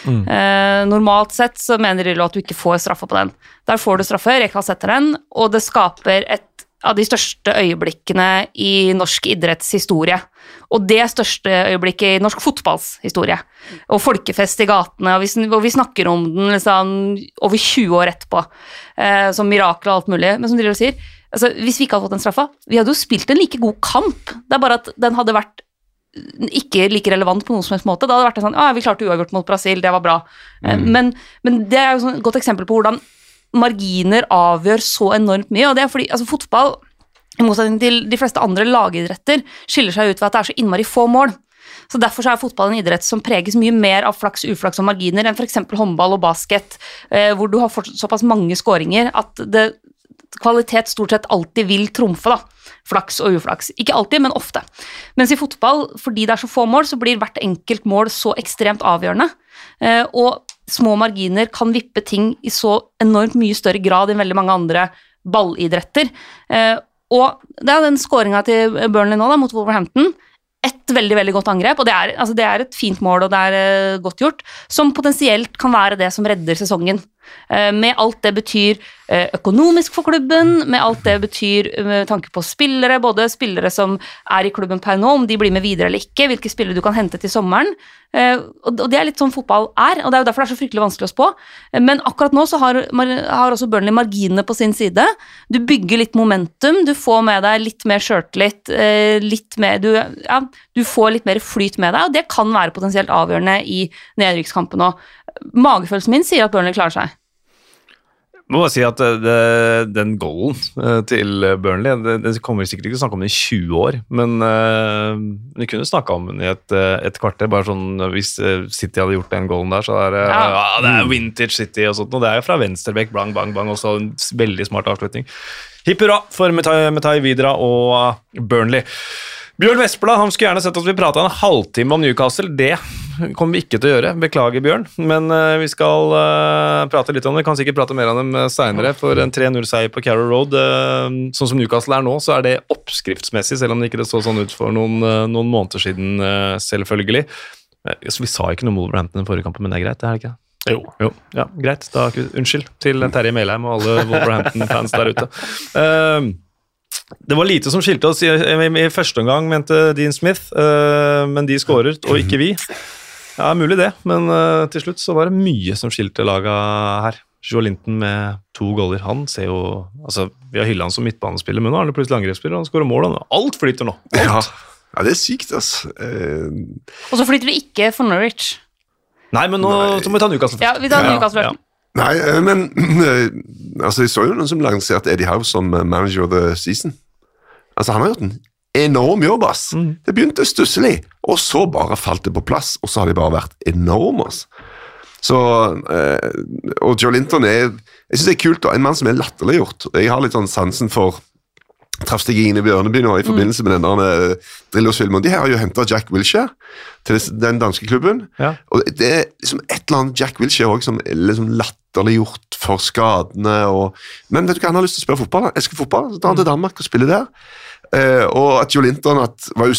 Eh, normalt sett så mener Drillo at du ikke får straffe på den. Der får du straffe, Rekdal setter den, og det skaper et av de største øyeblikkene i norsk idrettshistorie. Og det største øyeblikket i norsk fotballs historie. Og folkefest i gatene, og vi, og vi snakker om den liksom over 20 år etterpå. Eh, som mirakel og alt mulig. Men som Drillo sier, altså, hvis vi ikke hadde fått den straffa, vi hadde jo spilt en like god kamp. Det er bare at den hadde vært ikke like relevant på noen som helst måte. Da hadde det vært sånn, ah, vi klarte uavgjort mot Brasil, det var bra. Mm. Men, men det er jo sånn et godt eksempel på hvordan marginer avgjør så enormt mye, og det er fordi altså, fotball, i motsetning til de fleste andre lagidretter, skiller seg ut ved at det er så innmari få mål. Så Derfor så er fotball en idrett som preges mye mer av flaks, uflaks og marginer enn f.eks. håndball og basket, eh, hvor du har såpass mange skåringer at det, kvalitet stort sett alltid vil trumfe da. flaks og uflaks. Ikke alltid, men ofte. Mens i fotball, fordi det er så få mål, så blir hvert enkelt mål så ekstremt avgjørende. Eh, og små marginer kan vippe ting i så enormt mye større grad enn veldig mange andre ballidretter. Eh, og det er den skåringa til Burnley nå da, mot Wolverhampton. Et veldig veldig godt angrep, og det er, altså det er et fint mål og det er eh, godt gjort, som potensielt kan være det som redder sesongen. Eh, Med alt det betyr eh, økonomisk for klubben, med alt det betyr eh, med tanke på spillere, både spillere som er i klubben per nå, om de blir med videre eller ikke, hvilke spillere du kan hente til sommeren. Eh, Og det er litt sånn fotball er, og det er jo derfor det er så fryktelig vanskelig å spå. Eh, Men akkurat nå så har, har også Burnley marginene på sin side. Du bygger litt momentum, du får med deg litt mer sjøltillit, eh, litt mer du, ja, du får litt mer flyt med deg, og det kan være potensielt avgjørende i nedrykkskampen òg. Magefølelsen min sier at Burnley klarer seg. Jeg må bare si at eh, det, den goalen eh, til Burnley det, det kommer vi sikkert ikke til å snakke om den i 20 år, men uh, vi kunne snakka om den i et, et kvarter. bare sånn, Hvis City hadde gjort den goalen der, så er det, Ja. ja. det er vintage City og sånt. Og det er jo fra venstrebekk, blang, bang, bang. Også en veldig smart avslutning. Hipp hurra for Metai, Vidra og Burnley. Bjørn Vestblad han skulle gjerne sett at vi prata en halvtime om Newcastle. Det kommer vi ikke til å gjøre. Beklager, Bjørn. Men uh, vi skal uh, prate litt om det. Vi kan sikkert prate mer om dem uh, seinere. For en 3-0-seier på Carrow Road, eh, sånn som Newcastle er nå, så er det oppskriftsmessig, selv om det ikke så sånn ut for noen, eh, noen måneder siden, eh, selvfølgelig. Eh, så vi sa ikke noe om Wolverhampton i forrige kamp, men det er greit? det er det ikke? Jo. Jo, ja, greit. Da, unnskyld til Terje Melheim og alle Wolverhampton-fans der ute. Uh, det var lite som skilte oss i, i, i første omgang, mente Dean Smith, Uh, men de skåret, og ikke vi. Ja, mulig det, men uh, til slutt så var det mye som skilte laga her. Joe Linton med to goller. Han ser jo altså Vi har hylla han som midtbanespiller, men nå er han plutselig angrepsspiller. Han skårer mål. han. Alt flyter nå. Ja. ja, det er sykt, altså. Uh... Og så flytter det ikke for Norwich. Nei, men nå Nei. så må vi ta Newcastle først. Ja, vi tar Newcastle først. Nei, eh, men altså, jeg så jo noen som lanserte Eddie Howe som manager of the season. Altså, han har gjort en enorm jobb, ass. Det begynte stusslig, og så bare falt det på plass, og så har de bare vært enorme, ass. Så, eh, og Joe Linton er Jeg synes det er kult, da. En mann som er latterliggjort. Jeg har litt sånn sansen for Traff deg inn i Bjørneby nå i forbindelse med den eh, Drillos-filmen. De her har jo henta Jack Wilshere til den danske klubben. Ja. Og det er liksom et eller annet Jack Wilshere også, som er liksom latterliggjort for skadene. Og, men vet du hva, han har lyst til å spille fotball. Han elsker fotball, så drar han til Danmark og spiller der. Eh, og at Joe Linton at, var jo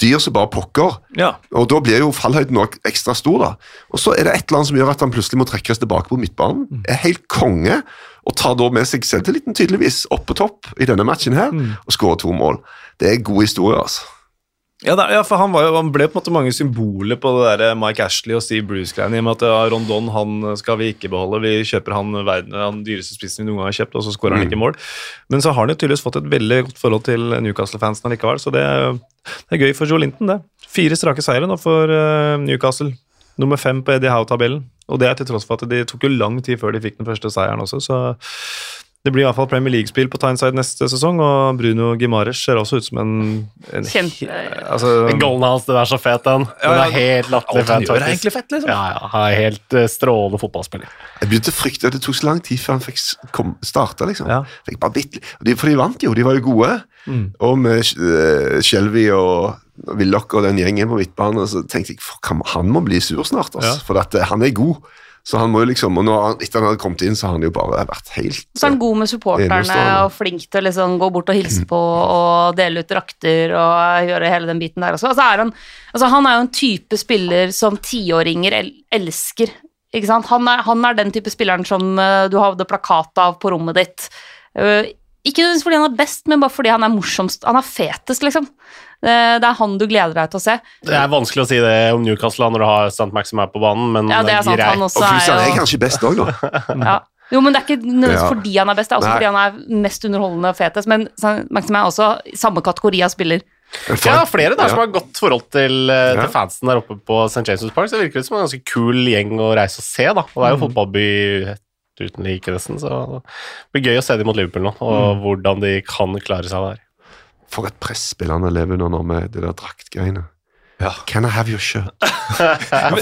dyr som bare pokker. Ja. Og da blir jo fallhøyden òg ekstra stor, da. Og så er det et eller annet som gjør at han plutselig må trekkes tilbake på midtbanen. Er helt konge, og tar da med seg selvtilliten tydeligvis opp på topp i denne matchen her, og skårer to mål. Det er god historie, altså. Ja, da, ja, for han, var jo, han ble på en måte mange symboler på det der Mike Ashley og Steve Bruce-greiene. I og med at ja, Rondon han skal vi ikke beholde, vi kjøper han, verden, han dyreste spissen vi noen gang har kjøpt, og så skårer han ikke mål. Men så har han jo tydeligvis fått et veldig godt forhold til Newcastle-fansen allikevel, så det, det er gøy for Joe Linton, det. Fire strake seire nå for uh, Newcastle. Nummer fem på Eddie Howe-tabellen. Og det er til tross for at det tok jo lang tid før de fikk den første seieren også, så det blir i hvert fall Premier League-spill på Tyneside neste sesong, og Bruno Gimares ser også ut som en, en Kjempe- altså, Den Golden hans, den er så fet, den. Den Ja, ja, er helt latterlig fet, gjør er egentlig fett, liksom. Ja, ja, han er helt uh, strålende fotballspiller. Jeg begynte å frykte at det tok så lang tid før han fikk kom, starte, liksom. Ja. Fikk bare bitt, de, for de vant jo, de var jo gode. Og med uh, Shelby og Willoch og den gjengen på midtbanen, så tenkte jeg at han, han må bli sur snart, altså, Ja. for at, uh, han er god. Så han må jo liksom, og nå, etter han hadde kommet inn, så har han jo bare vært helt Så er han god med supporterne og flink til å liksom gå bort og hilse på og dele ut drakter og gjøre hele den biten der også. Altså er han, altså han er jo en type spiller som tiåringer el elsker. Ikke sant? Han er, han er den type spilleren som eh, du hadde plakat av på rommet ditt. Eh, ikke nødvendigvis fordi han er best, men bare fordi han er morsomst. Han er fetest, liksom. Det, er han du gleder deg til å se. Det er vanskelig å si det om Newcastle når du har St. Maxim her på banen, men Ja, det er sant. greit. Han også er er kanskje best òg, da. [laughs] ja. Jo, men det er ikke nødvendigvis Ja. fordi han er best, det er også Nei. fordi han er mest underholdende og fetest. Men Maxim er også samme kategori av spiller. Ja, flere der ja. som har godt forhold til, eh, Ja. til fansen der oppe på St. James' Park. Så det virker det som en ganske kul gjeng å reise og se, da. Og det er jo fotballby uten like, nesten, så det blir gøy å se dem mot Liverpool nå, og hvordan de kan klare seg der. For et press spillerne lever under nå med det der draktgreiene. Ja. Can I have your shirt? [laughs]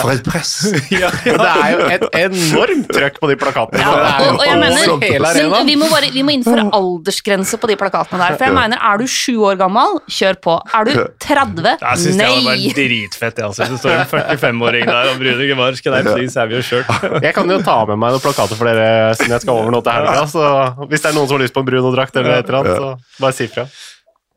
For et press! ja, ja. [laughs] det er jo et enormt trøkk på de plakatene. Ja, det og, og jeg mener, men vi må, bare, vi må innføre aldersgrense på de plakatene der. For jeg mener, er du sju år gammel, kjør på. Er du 30? Jeg syns det hadde vært dritfett. jeg, Altså. Det står en 45-åring der og Bruno bare skal I please have your shirt. [laughs] Jeg kan jo ta med meg noen plakater for dere siden jeg skal over nå til helga. Så hvis det er noen som har lyst på en Bruno-drakt eller et eller annet, så bare si fra.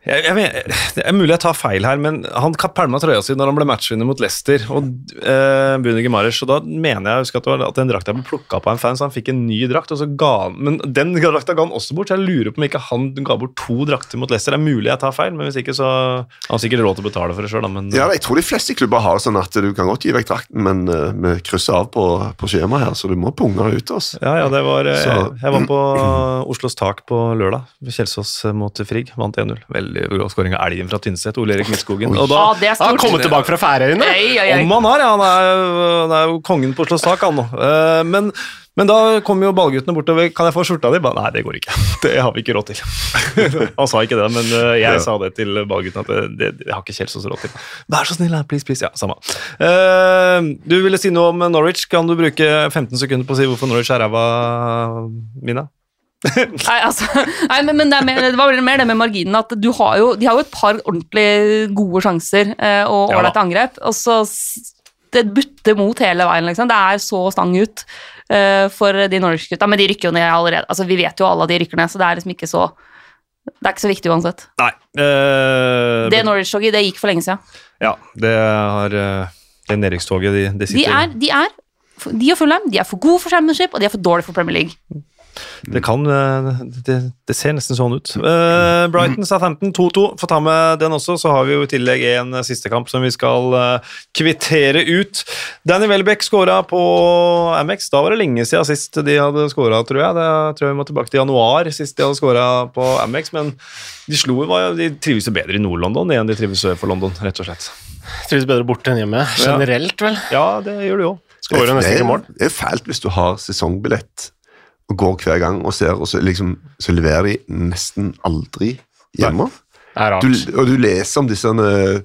Jeg, jeg, vet- det er mulig jeg tar feil her, men han pælma trøya si når han ble matchvinner mot Leicester og eh, Bruno Gimares, og da mener jeg jeg husker at, det var, at den drakta ble plukka av en fan, så han fikk en ny drakt, og så ga han Men den [laughs] drakta ga han også bort, så jeg lurer på om ikke han ga bort to drakter mot Leicester. Det er mulig jeg tar feil, men hvis ikke, så har han sikkert råd til å betale for det sjøl, men Ja, jeg tror de fleste klubber har det sånn at du kan godt gi vekk drakten, men eh, vi krysser av på, på skjemaet her, så du må punge det ut. Altså. Ja, ja, det var jeg, Jeg var på Oslos tak på lørdag. Kjelsås mot Frigg. Vant 1-0. Veldig bra skåring av elgen fra Tynset. Ole Erik Midtskogen. Og da, Ja, det er Han har kommet tilbake fra Færøyene! Om han har, ja. Han er, han er jo kongen på å slå sak, han nå. Eh, Men, men da kom jo ballguttene bortover. Kan jeg få skjorta di? Ba, Nei, det går ikke. [laughs] Det har vi ikke råd til. [laughs] han sa ikke det, men eh, jeg Ja. sa det til ballguttene at det, det, det har ikke Kjelsås råd til. Vær så snill, please, please. Ja, samme. Eh, Du ville si noe om Norwich. Kan du bruke 15 sekunder på å si hvorfor Norwich er ræva, Mina? [laughs] Nei, altså, nei men, men det, er mer, det var mer det med marginen at du har jo, de har jo et par ordentlig gode sjanser eh, og Ja angrep, og så det butter mot hele veien, liksom. Det er så stang ut eh, for de Norwich-gutta, men de rykker jo ned allerede. Altså, vi vet jo alle at de rykker ned, så det er liksom ikke så Det er ikke så viktig uansett. Nei. eh, Det Norwich-toget, det gikk for lenge siden. Ja, det har eh, Det nedrykkstoget, de, de De sitter er, de er de og Fulham de er for gode for Championship, og de er for dårlige for Premier League. Det kan eh, det, det ser nesten sånn ut. Uh, Brighton Southampton 2-2. Få ta med den også. Så har vi jo i tillegg en eh, siste kamp som vi skal uh, kvittere ut. Danny Welbeck skåra på Amex. Da var det lenge siden sist de hadde skåra, tror jeg. Det tror jeg vi må tilbake til januar sist de hadde skåra på Amex. Men de slo var jo- De trives jo bedre i Nord-London enn de trives sør for London, rett og slett. Trives bedre borte enn hjemme. Generelt, vel. Ja, det gjør de jo. Skårer nesten ikke mål. Det er fælt hvis du har sesongbillett og går hver gang og ser, og så, liksom, så leverer de nesten aldri hjemme. Det er Du, og du leser om disse eh,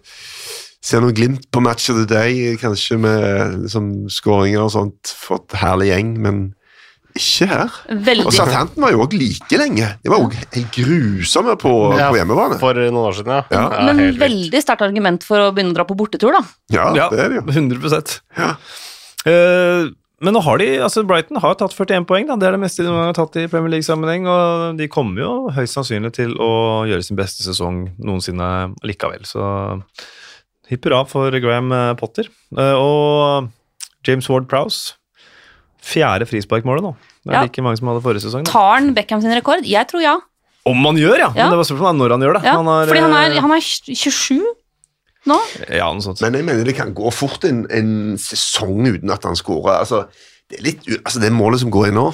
Ser noen glimt på Match of the Day, kanskje med liksom, skåringer og sånt for et herlig gjeng, men ikke her. Og Southampton var jo òg like lenge. De var òg helt grusomme på, Ja, på hjemmebane. For noen år siden, ja. Ja. Ja, Men veldig sterkt argument for å begynne å dra på bortetur, da. Ja, det er det jo. 100% Ja. Eh, men nå har de, altså Brighton har tatt 41 poeng. Da. Det er det meste de har tatt i Premier League-sammenheng. Og de kommer jo høyst sannsynlig til å gjøre sin beste sesong noensinne likevel. Så hipp hurra for Graham eh, Potter. Eh, og James Ward Prowse. Fjerde frisparkmålet nå. Det er Ja. like mange som hadde forrige sesong. Tar han Beckham sin rekord? Jeg tror ja. Om han gjør, ja! Ja. Men det var spørsmålet er når han gjør det. ja. har, Fordi han er, eh, han er 27 nå. Ja, noe sånt. Men jeg mener det kan gå fort en, en sesong uten at han skårer. Altså, det, er litt altså, det målet som går inn nå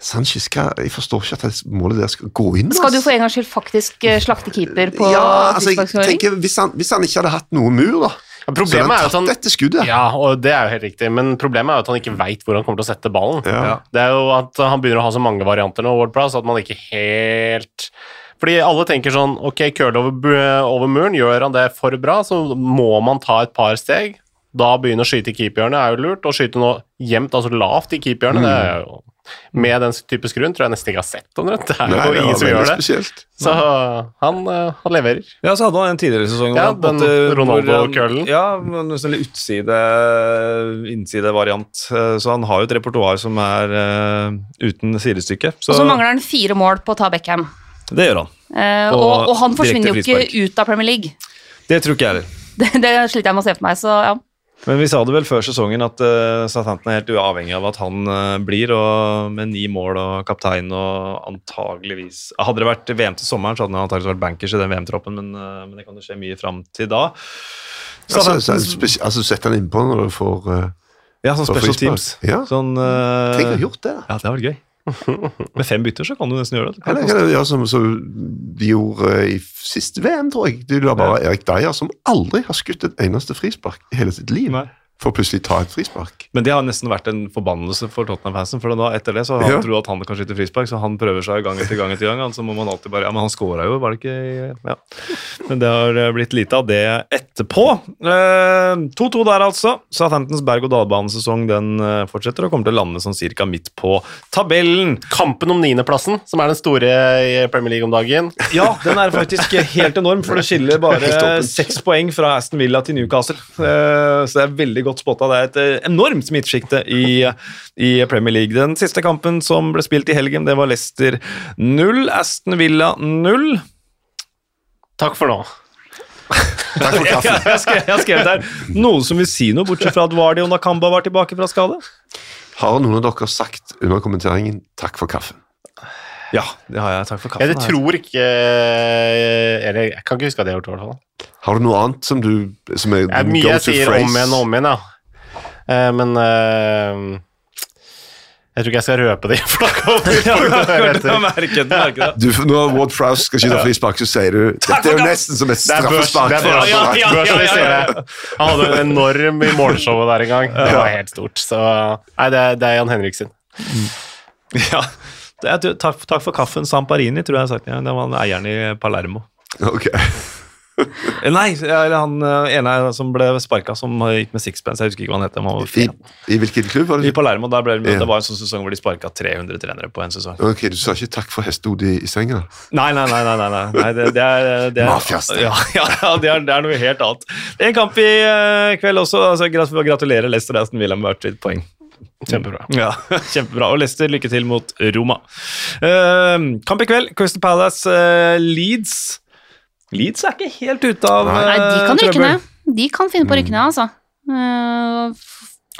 Sanchez, skal, jeg forstår ikke at det målet der skal gå inn. Skal du altså. for en gangs skyld faktisk eh, slakte keeper på ja, altså, jeg tenker, hvis han, hvis han ikke hadde hatt noe mur, da Ja, Så Problemet han er jo at han dette skuddet. Ja, og det er jo helt riktig, men problemet er jo at han ikke veit hvor han kommer til å sette ballen. Ja. Det er jo at han begynner å ha så mange varianter nå, Wardpress, at man ikke helt Fordi alle tenker sånn Ok, curl over, over muren, gjør han det for bra, så må man ta et par steg. Da begynne å skyte i keeperhjørnet er jo lurt. Å skyte noe jevnt, altså lavt i keeperhjørnet, det er jo Med den type skruen tror jeg nesten ikke har sett omtrent. Det er Nei, jo ingen som gjør det. spesielt. Så han, eh, han leverer. Ja, så hadde han en tidligere sesong. Ja, den Ronaldo-curlen. Ja, en sånn litt utside, innsidevariant. Eh, Så han har jo et repertoar som er uh, uten sidestykke. Så, Og så mangler han fire mål på å ta Beckham. Det gjør han. Eh, Og og, og han forsvinner jo ikke ut av Premier League. Det tror ikke jeg heller. [laughs] Det, det sliter jeg med å se for meg, så ja. Men vi sa det vel før sesongen at uh, Southampton er helt uavhengig av at han uh, blir, og med ni mål og kaptein og antageligvis Hadde det vært VM til sommeren, så hadde han antageligvis vært bankers i den VM-troppen, men, uh, men det kan jo skje mye fram til da. Altså, så, Southampton- altså Sett han innpå når du får uh, ja, sånn special frispark. teams. Ja. Sånn, Tenk å ha gjort det. da. Ja, det hadde vært gøy. [laughs] Med fem bytter så kan du nesten gjøre det. det. Eller gjøre som, som de gjorde i siste VM, tror jeg. De la bare Erik Deyer, som aldri har skutt et eneste frispark i hele sitt liv, Nei. For plutselig ta et frispark. Men det har nesten vært en forbannelse for Tottenham-fansen. For da, etter det så har han Ja. trodd at han kan skyte frispark, så han prøver seg gang etter gang. etter gang, altså Så må man alltid bare Ja, men han scora jo, var det ikke Ja. Men det har eh, blitt lite av det etterpå. Eh, 2-2 der, altså. Southamptons berg-og-dal-banesesong den eh, fortsetter og kommer til å lande sånn cirka midt på tabellen. Kampen om niendeplassen, som er den store i Premier League om dagen. Ja, den er faktisk helt enorm, for det skiller bare [laughs] seks poeng fra Aston Villa til Newcastle. Eh, Så det er veldig godt spotta. Det er et eh, enormt smittesjikte i, i Premier League. Den siste kampen som ble spilt i helgen, det var Leicester 0, Aston Villa 0. Takk for nå. Takk for Jeg, kaffen. jeg, [laughs] skrev, jeg har skrevet der noen som vil si noe, bortsett fra at Vardi og Nakamba var tilbake fra skade. Har noen av dere sagt under kommenteringen 'takk for kaffen'? Ja, det har jeg. Takk for Jeg kaffen. det tror ikke Eller jeg kan ikke huske at jeg har gjort det, i hvert fall. Har du noe annet som du som er er mye jeg sier phrase? om igjen og om igjen, ja. Uh, men uh, jeg tror ikke jeg skal røpe det. For da kommer Ja, jeg det. Du, når Ward Prowse skal skyte frispark, så sier du Dette er jo nesten som et Det er børs, straffespark. er Ja, ja, Arsenal». ja. Han hadde en enorm i morgenshowet der en gang. Det var helt stort. Så nei, det er, det er Jan Henriksen. Ja. Er, takk, takk for kaffen, Samparini, tror jeg jeg har sagt. Ja, det var eieren i Palermo. Ok. [laughs] Eh, Nei, eller han eh, ene som ble sparka, som gikk med sixpence. Jeg husker ikke hva han het. I. I hvilken klubb var I? Palermo der ble det, Ja. det var en sånn sesong hvor de sparka 300 trenere på en sesong. Ok, Du sa ikke 'takk for hestehodet i, senga'? Nei, nei, nei. nei, nei, nei. nei det, det er, det er. Ja, [laughs] ja, ja det, er, det er noe helt annet. Det er en kamp i uh, kveld også. altså Gratulerer, Leicester Aston Villa med hvert sitt poeng. Kjempebra. Ja, [laughs] Kjempebra. Og Leicester, lykke til mot Roma. Uh, kamp i kveld. Crystal Palace, uh, Leeds. Leeds er ikke helt ute av Nei. Nei, de eh, kan rykke ned. De kan finne på å rykke ned, altså. Hadde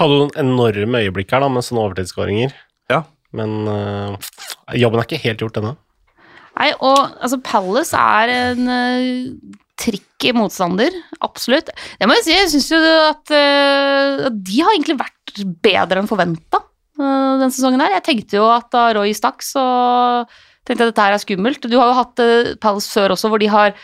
Hadde noen enorme øyeblikk her da, med sånne overtidsskåringer. Ja. Men uh, jobben er ikke helt gjort ennå. Nei, og altså, Palace er en uh, tricky motstander, absolutt. Det må jeg si, jeg syns jo at uh, de har egentlig vært bedre enn forventa den sesongen her. Jeg tenkte jo at da Roy stakk, så tenkte jeg dette her er skummelt. Du har jo hatt uh, Palace før også, hvor de har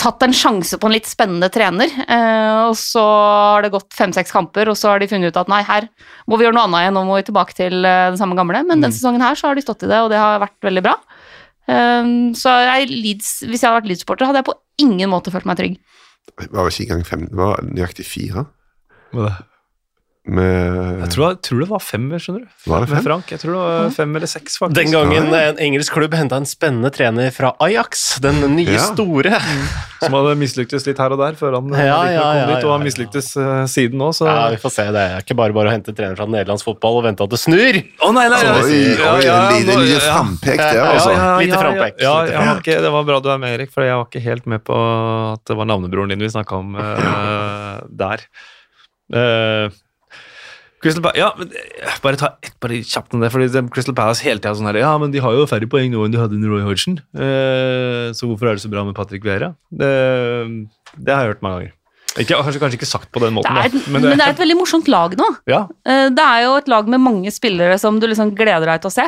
tatt en sjanse på en litt spennende trener, eh, og så har det gått fem-seks kamper, og så har de funnet ut at nei, her må vi gjøre noe annet igjen, nå må vi tilbake til eh, det samme gamle. Men denne sesongen her så har de stått i det, og det har vært veldig bra. Um, så jeg, Leeds, hvis jeg hadde vært Leeds-supporter, hadde jeg på ingen måte følt meg trygg. Det var ikke engang fem, det var nøyaktig fire. Hva da? Med Jeg tror, jeg tror det var fem, skjønner du. Var det Med? Frank. Jeg tror det var fem eller seks, faktisk. Den gangen en engelsk klubb henta en spennende trener fra Ajax, den nye Ja. store. [laughs] Som hadde mislyktes litt her og der før han Ja, ja, kom ja, dit, og han ja. mislyktes eh, siden nå, så Ja, vi får se. Det er ikke bare bare å hente trener fra nederlandsk fotball og vente at det snur. Å nei, nei, Oi, oi, Ja, en liten nå- liten ja. frampek der, altså. Lite frampek. Ja, Lite ikke, det var bra du er med, Erik, for jeg var ikke helt med på at det var navnebroren din vi snakka om uh, [laughs] der. Eh, Crystal Palace Ja, men eh, bare ta ett bare kjapt om det. fordi Crystal Palace hele tida sånn her Ja, men de har jo færre poeng nå enn de hadde under Roy Hodgson. Eh, så hvorfor er det så bra med Patrick Vera? Det, det har jeg hørt mange ganger. Ikke, kanskje, kanskje ikke sagt på den Det måten, er, da. men, det, er et veldig morsomt lag nå. ja, Eh, Det er jo et lag med mange spillere som du liksom gleder deg til å se.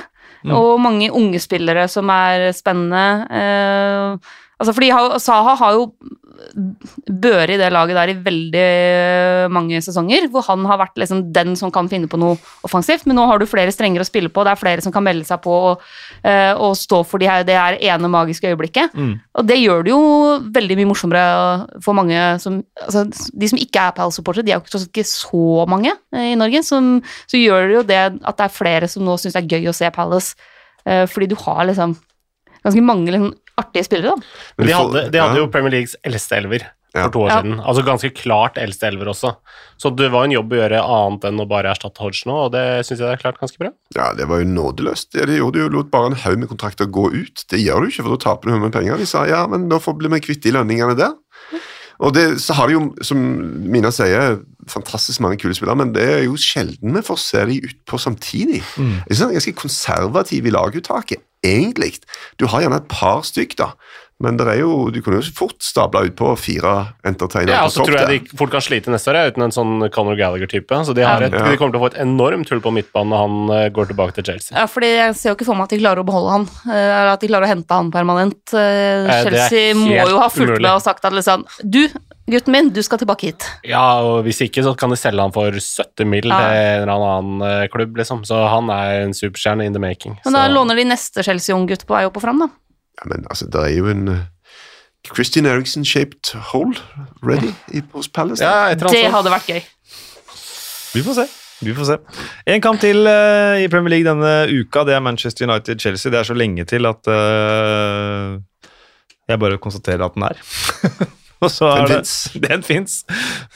Og mange unge spillere som er spennende. Eh, altså fordi Saha har jo børet i det laget der i veldig mange sesonger, hvor han har vært liksom den som kan finne på noe offensivt. Men nå har du flere strenger å spille på, det er flere som kan melde seg på og, eh, og stå for de her, det her ene magiske øyeblikket. Mm. Og det gjør det jo veldig mye morsommere for mange som altså, De som ikke er Palace-supportere, de er jo ikke, så mange eh, i Norge, som, så gjør det jo det at det er flere som nå syns det er gøy å se Palace, eh, fordi du har liksom ganske mange liksom, artige spillere, da. Men De hadde, de hadde ja. jo Premier Leagues eldste elver Ja. for to år Ja. siden. Altså ganske klart eldste elver også. Så det var en jobb å gjøre annet enn å bare erstatte Hodge nå, og det syns jeg det er klart ganske bra. Ja, det var jo nådeløst. Det de gjorde jo lot bare en haug med kontrakter gå ut. Det gjør du ikke, for da taper du med penger. De sa ja, men da får bli vi kvitt de lønningene der. Og det, så har de jo, som Mina sier, fantastisk mange kule spillere, men det er jo sjelden vi får se de utpå samtidig. Jeg synes de er ganske konservative i laguttaket, egentlig. Du har gjerne et par stykk, da, men det er jo, du kunne jo fort stabla utpå fire entertainere Ja, og så tror jeg de fort kan slite neste år uten en sånn Conor Gallagher-type. Så de, har et, Ja. de kommer til å få et enormt hull på midtbanen når han eh, går tilbake til Chelsea. Ja, fordi jeg ser jo ikke for meg at de klarer å beholde han, eh, eller at de klarer å hente han permanent. Eh, Chelsea må jo ha fulgt umulig. med og sagt at liksom Du, gutten min, du skal tilbake hit. Ja, og hvis ikke så kan de selge han for 70 mill. Ja. til en eller annen klubb, liksom. Så han er en superstjerne in the making. Men da så. låner de neste Chelsea-unggutt på vei opp og fram, da. Ja, men altså, det er jo en uh, Christian Eriksen-shaped hole ready i Post Palace. Ja, Det hadde vært gøy. Vi får se. Vi får se. En kamp til uh, i Premier League denne uka, det er Manchester United-Chelsea. Det er så lenge til at uh, jeg bare konstaterer at den er. [laughs] [laughs] Og så Den fins. [laughs] den fins.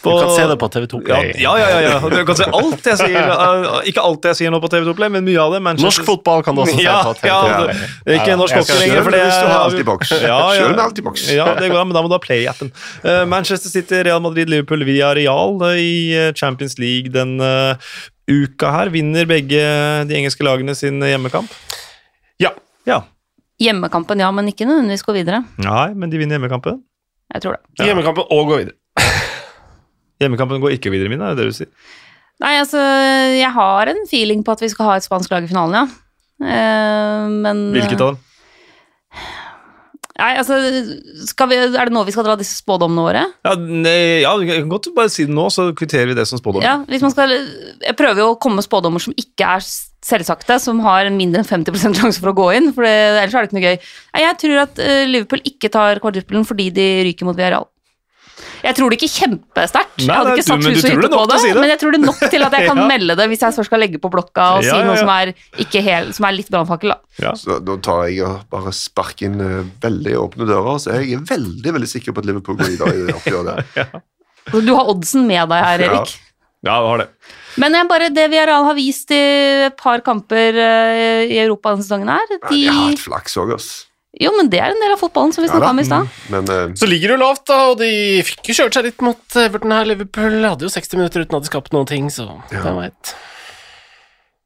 Du kan se det på TV2 Play. ja, ja, ja, ja. Du kan se alt jeg sier. uh, [laughs] Ikke alt jeg sier nå på TV2 Play, men mye av det. Manchester- Norsk fotball kan du også se Ja, på TV2 ja, Play. det- ikke norsk hockey lenger, for det Hvis du har er- Altibox. Ja, ja. Kjør med Altibox. Ja, det går an, men da må du ha Play-appen. Uh, Manchester City, Real Madrid, Liverpool via Real eh, i eh, Champions League den uh, uka her. Vinner begge de engelske lagene sin hjemmekamp? Ja. Ja. Hjemmekampen, ja, men ikke nødvendigvis gå videre. Nei, men de vinner hjemmekampen. Jeg tror det. Hjemmekampen og gå videre. [laughs] Hjemmekampen går ikke videre, Mina, er det det du sier? Nei, altså, jeg har en feeling på at vi skal ha et spansk lag i finalen, ja. Eh, men Hvilket av dem? Nei, altså, vi, Er det nå vi skal dra disse spådommene våre? Ja, nei, ja, vi kan godt bare si det nå, så kvitterer vi det som spådom. Ja, hvis man skal Jeg prøver jo å komme med spådommer som ikke er selvsagte, som har mindre enn 50 sjanse for å gå inn, for det, ellers er det ikke noe gøy. Nei, Jeg tror at eh, Liverpool ikke tar kvadruplen fordi de ryker mot Villarreal. Jeg tror det ikke kjempesterkt. Jeg hadde ikke satt huset og hytte på det, si det. men jeg tror det er nok til at jeg kan [laughs] Ja. melde det hvis jeg først skal legge på blokka og Ja, si noe ja. som er, ikke helt, som er litt brannfakkel. da. Ja. Så da tar jeg og bare sparker inn eh, veldig åpne dører, så jeg er veldig veldig sikker på at Liverpool går i det oppgjøret. Altså, [laughs] Du har oddsen med deg her, Erik. Ja, du har det. Men jeg bare, det Villarreal har vist i et par kamper eh, i Europa denne sesongen her Ja, de, de har hatt flaks òg, ass. Jo, men det er en del av fotballen, som vi snakka ja, om i stad. Men eh, Så ligger det jo lavt, da, og de fikk jo kjørt seg litt mot Everton her. Liverpool hadde jo 60 minutter uten at de skapte noen ting, så Ja. hvem veit.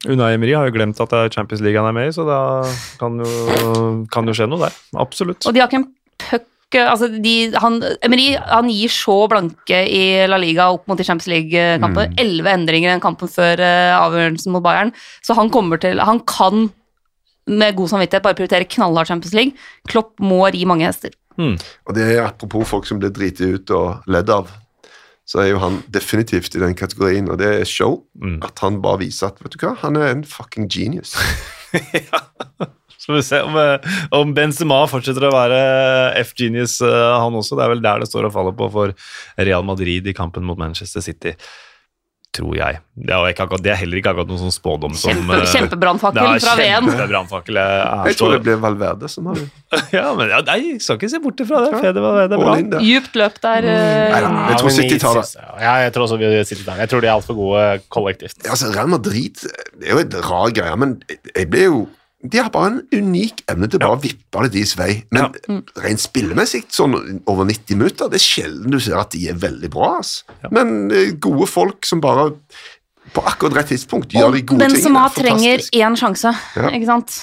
Unai Emery har jo glemt at det er Champions League han er med i, så da kan jo, kan jo skje noe der. Absolutt. Og de har ikke en puck Altså, de, han, Emery han gir så blanke i La Liga opp mot de Champions League-kampene. Mm. Endringer i den kampen før eh, avgjørelsen mot Bayern. Så han kommer til Han kan med god samvittighet bare prioritere knallhard Champions League. Klopp må ri mange hester. Og det er apropos folk som blir driti ut og ledd av, så er jo han definitivt i den kategorien, og det er show. Mm. At han bare viser at vet du hva, han er en fucking genius. [laughs] Så får vi se om, eh, om Benzema fortsetter å være F-genius, eh, han også. Det er vel der det står og faller på for Real Madrid i kampen mot Manchester City. Tror jeg. Det er, ikke akkurat, det er heller ikke akkurat noen sånn spådom som Kjempe, eh, kjempebrannfakkel fra Ven. kjempe brannfakkel. Jeg, tror det blir Valverde som har. [laughs] Ja, men ja, nei, jeg skal ikke se bort ifra det. Fede var er bra. Djupt løp der. Mm. Nei da, jeg tror City tar det. Ja, jeg tror også vi City tar det. Jeg tror de er altfor gode kollektivt. Ja, Altså, Real Madrid det er jo et rar greie, men jeg ble jo de har bare en unik evne til bare å vippe det deres vei. Men rent spillemessig, sånn over 90 minutter, det er sjelden du ser at de er veldig bra. ass. Men eh, gode folk som bare på akkurat rett tidspunkt gjør de gode Benzema tingene. trenger Fantastisk. én sjanse, Ja. ikke sant?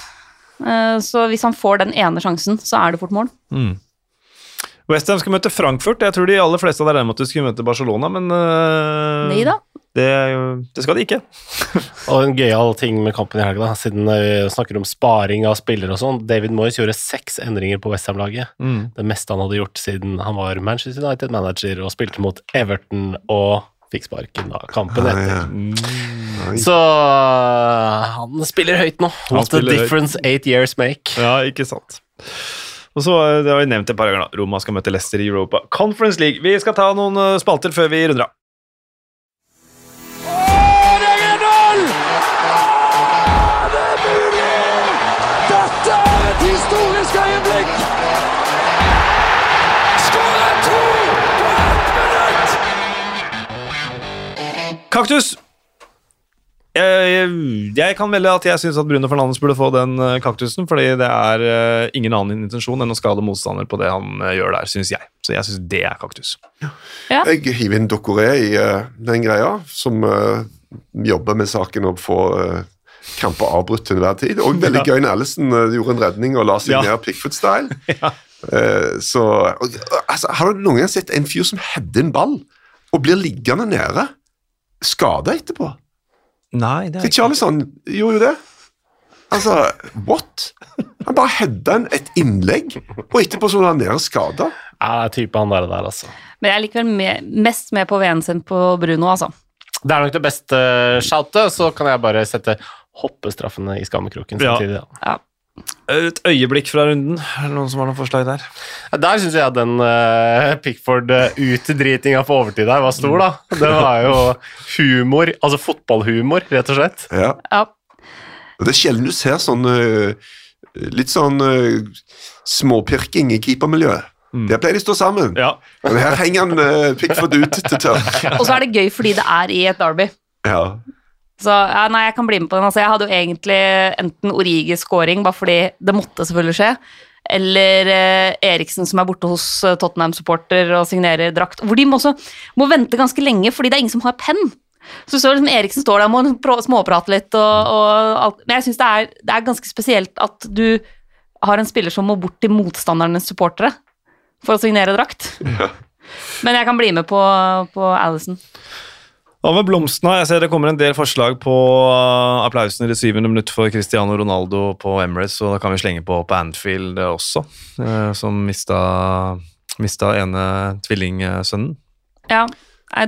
Eh, Så hvis han får den ene sjansen, så er det fort mål. Westham skal møte Frankfurt. Jeg tror de aller fleste hadde regnet med at de skulle møte Barcelona, men uh, Nei da. det, det skal de ikke. [laughs] Og en gøyal ting med kampen i helga, siden vi snakker om sparing av spillere og sånn. David Moyes gjorde seks endringer på Westham-laget. Det meste han hadde gjort siden han var Manchester United-manager og spilte mot Everton og fikk sparken da kampen Ja, etter. ja. Så uh, han spiller høyt nå. What the difference høyt. eight years make. Ja, ikke sant. Og så, eh, det har vi nevnt et par ganger, da. Roma skal møte Leicester i Europa Conference League. Vi skal ta noen eh, spalter før vi runder av. Historisk øyeblikk! Skårer to på ett minutt! Kaktus! Jeg, jeg kan melde at jeg syns at Bruno Fernandes burde få den eh, kaktusen, fordi det er eh, ingen annen intensjon enn å skade motstander på det han eh, gjør der, syns jeg. Så jeg syns det er kaktus. Jeg hiver inn Dokoré i eh, den greia, som eh, jobber med saken å få uh, kamper avbrutt til enhver tid. Og veldig gøy når Ellison eh, gjorde en redning og la seg Ja. ned Pickford-style. [laughs] ja. så og, altså, Har du noen gang sett en fyr som header en ball og blir liggende nede, skada etterpå? Nei, det er Til Charlison gjorde jo det. Altså, what? Han bare heada et innlegg, og etterpå så lå han nede skada. Ja, det er type han der, der altså. Men jeg er likevel med, mest med på V-en sin på Bruno, altså. Det er nok det beste shoutet, så kan jeg bare sette hoppestraffene i skammekroken Ja. samtidig. Ja. Ja. Et øyeblikk fra runden. Er det noen som har noen forslag der? Der syns jeg at den uh, Pickford-utdritinga på overtid der var stor, da. Det var jo humor, altså fotballhumor, rett og slett. Ja. Ja. Det er sjelden du ser sånn uh, litt sånn uh, småpirking i keepermiljøet. Der pleier de å stå sammen. Ja. Men her henger han uh, Pickford ut til tørr. [laughs] Og så er det gøy fordi det er i et derby. Ja. Så ja, nei, jeg kan bli med på den. Altså, jeg hadde jo egentlig enten Origi-scoring, bare fordi det måtte selvfølgelig skje, eller eh, Eriksen som er borte hos eh, Tottenham-supporter og signerer drakt. Hvor de må også må vente ganske lenge fordi det er ingen som har penn. Så så liksom Eriksen står der og må småprate litt og, og alt. Men jeg syns det, det er ganske spesielt at du har en spiller som må bort til motstandernes supportere for å signere drakt. Men jeg kan bli med på, på Alison. Hva med blomstene? Jeg ser det kommer en del forslag på uh, applausen i det syvende minutt for Cristiano Ronaldo på Emirates, og da kan vi slenge på på Anfield også, eh, som mista, mista ene tvillingsønnen. Ja,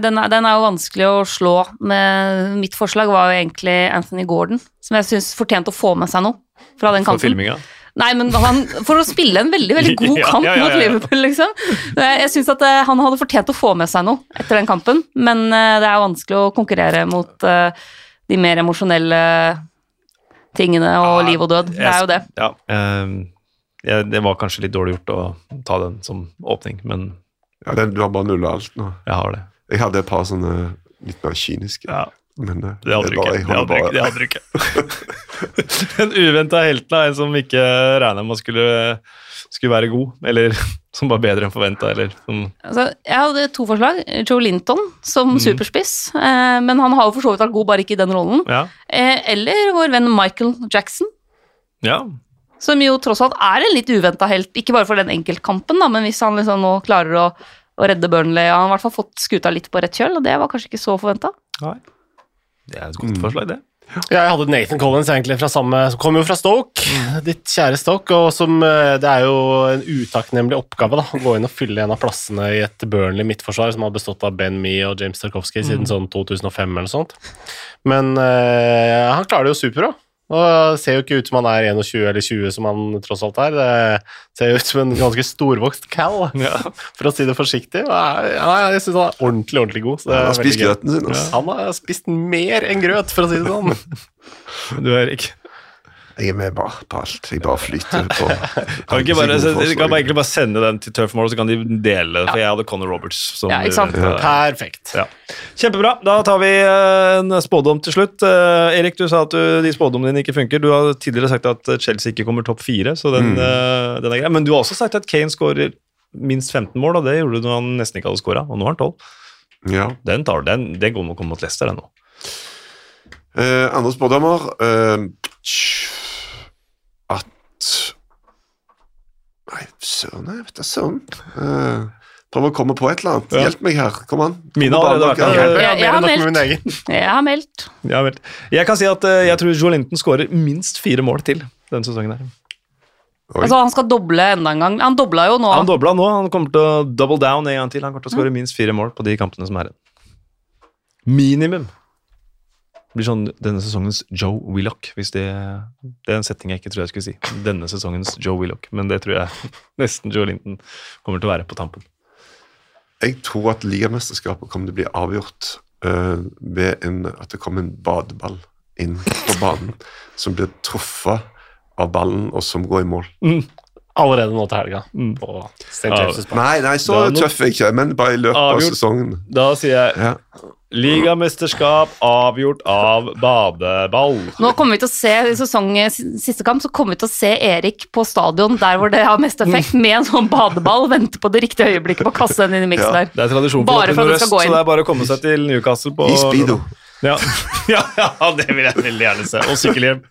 den er, den er jo vanskelig å slå. Med, mitt forslag var jo egentlig Anthony Gordon, som jeg syns fortjente å få med seg noe fra den For filminga. Nei, men han, For å spille en veldig veldig god [laughs] Ja, kamp ja, ja, mot. Liverpool, liksom. Jeg jeg syns at eh, han hadde fortjent å få med seg noe etter den kampen, men eh, det er vanskelig å konkurrere mot eh, de mer emosjonelle tingene og liv og død. Det er jo det. Ja, eh, det var kanskje litt dårlig gjort å ta den som åpning, men ja den, du har bare nulla alt nå. jeg har det. Jeg hadde et par sånne litt mer kyniske, Ja, men det, det hadde du ikke. [laughs] Det hadde du. Det hadde du ikke. Den uventa helten av en som ikke regna med skulle, skulle være god, eller [laughs] som var bedre enn forventa, som Altså, jeg hadde to forslag. Joe Linton som Mm. superspiss, eh, men han har jo for så vidt vært god, bare ikke i den rollen. Ja. Eh, eller vår venn Michael Jackson, ja. som jo tross alt er en litt uventa helt. Ikke bare for den enkeltkampen, da, men hvis han liksom nå klarer å, å redde Burnley Han har i hvert fall fått skuta litt på rett kjøl, og det var kanskje ikke så forventa. Nei. Det er et godt forslag, det. Ja, jeg hadde Nathan Collins egentlig fra samme Som kommer jo fra Stoke, ditt kjære Stoke. Og som eh, Det er jo en utakknemlig oppgave da å gå inn og fylle en av plassene i et Burnley midtforsvar som har bestått av Ben Mee og James Tarkovsky siden sånn 2005 eller sånt. Men eh, han klarer det jo superbra. Og det ser jo ikke ut som han er 21 eller 20 som han tross alt er. Det ser jo ut som en ganske storvokst Cal, [laughs] Ja. for å si det forsiktig. Ja, jeg syns han er ordentlig, ordentlig god. Så det Han har spist grøten sin. Altså. Han har spist mer enn grøt, for å si det sånn. [laughs] Du, Erik. Jeg er med bare på alt. Jeg bare flyter på. [laughs] Kan ikke bare, så, de kan bare egentlig bare sende den til Turfmore, så kan de dele det, for jeg hadde Conor Roberts. Som, Ja, ikke sant? Ja. Perfekt. Ja. Kjempebra. Da tar vi eh, en spådom til slutt. Eh, Erik, du sa at du, de spådommene dine ikke funker. Du har tidligere sagt at Chelsea ikke kommer topp fire, så den, eh, den er grei. Men du har også sagt at Kane skårer minst 15 mål, og det gjorde du når han nesten ikke hadde skåra, og nå har han 12. Ja. Den tar du. Den, den går nok mot Leicester, den nå. Eh, andre spådommer eh, tj- At Nei, søren, jeg vet da søren. Uh, Prøv å komme på et eller annet. Ja. Hjelp meg her. Kom an. Mine har allerede vært der. Jeg- jeg har meldt. med min egen. Jeg har meldt. Ja. Jeg kan si at uh, jeg tror Joel Linton skårer minst fire mål til denne sesongen. her. Oi. Altså, han skal doble enda en gang. Han dobla jo nå. Han dobla nå. Han kommer til å double down en gang til. Han kommer til å skåre minst fire mål på de kampene som er igjen. Minimum. Det blir sånn denne sesongens Joe Willoch, hvis det Det er en setting jeg ikke tror jeg skulle si. Denne sesongens Joe Willoch, men det tror jeg [laughs] nesten Joe Linton kommer til å være på tampen. Jeg tror at ligamesterskapet kommer til å bli avgjort uh, ved en, at det kommer en badeball inn på banen som blir truffet av ballen, og som går i mål. Allerede nå til helga Mm. på St. James' Park. Nei, nei, så noe- tøff er jeg ikke, men bare i løpet av sesongen. Da sier jeg Ja. ligamesterskap avgjort av badeball. Nå kommer vi til å se i sesongens siste kamp, så kommer vi til å se Erik på stadion der hvor det har mest effekt, [laughs] med en sånn badeball, vente på det riktige øyeblikket på å kaste den inn i miksen Ja. der. Det er tradisjon for Bare for at det skal nordøst, så det er bare å komme seg til Newcastle på I speedo. Ja, [laughs] ja, ja, det vil jeg veldig gjerne se. Og sykkelhjelm.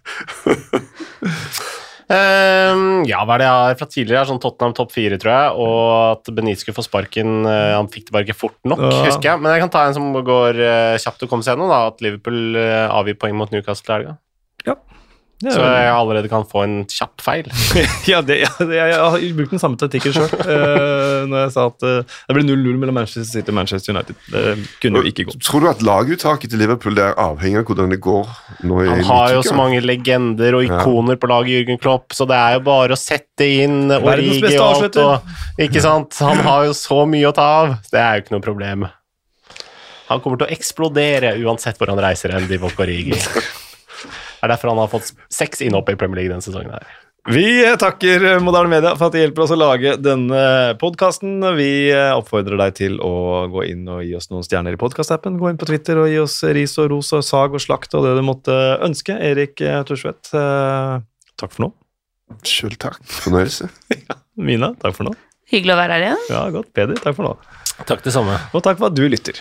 [laughs] Ehm, ja, hva er det jeg har fra tidligere? Sånn Tottenham topp fire, tror jeg. Og at Benit skulle få sparken. eh, han fikk det bare ikke fort nok, Ja. husker jeg. Men jeg kan ta en som går eh, kjapt å komme seg gjennom. At Liverpool uh, avgir poeng mot Newcastle i helga. Det Så jeg allerede kan få en kjapp feil. [laughs] Ja, det, ja det, jeg, jeg har brukt den samme taktikken sjøl. Uh, [laughs] når jeg sa at uh, det blir 0-0 mellom Manchester City og Manchester United. Det kunne jo ikke gå. Tror du at laguttaket til Liverpool det er avhengig av hvordan det går nå Han har jo så mange legender og Ja. ikoner på laget, Jürgen Klopp, så det er jo bare å sette inn Origi og alt. Og, ikke sant? Han har jo så mye å ta av. Det er jo ikke noe problem. Han kommer til å eksplodere uansett hvor han reiser hen, Divock Origi. [laughs] Det er derfor han har fått seks innhopp i Premier League denne sesongen. her. Vi takker Moderne Media for at de hjelper oss å lage denne podkasten. Vi oppfordrer deg til å gå inn og gi oss noen stjerner i podkastappen. Gå inn på Twitter og gi oss ris og ros og sag og slakt og det du måtte ønske. Erik Tursvedt, eh, takk for nå. Sjøl takk. Fornøyelse. [laughs] Mina, takk for nå. Hyggelig å være her igjen. Ja, godt. Peder, takk for nå. Takk det samme. Og takk for at du lytter.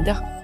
milliardaire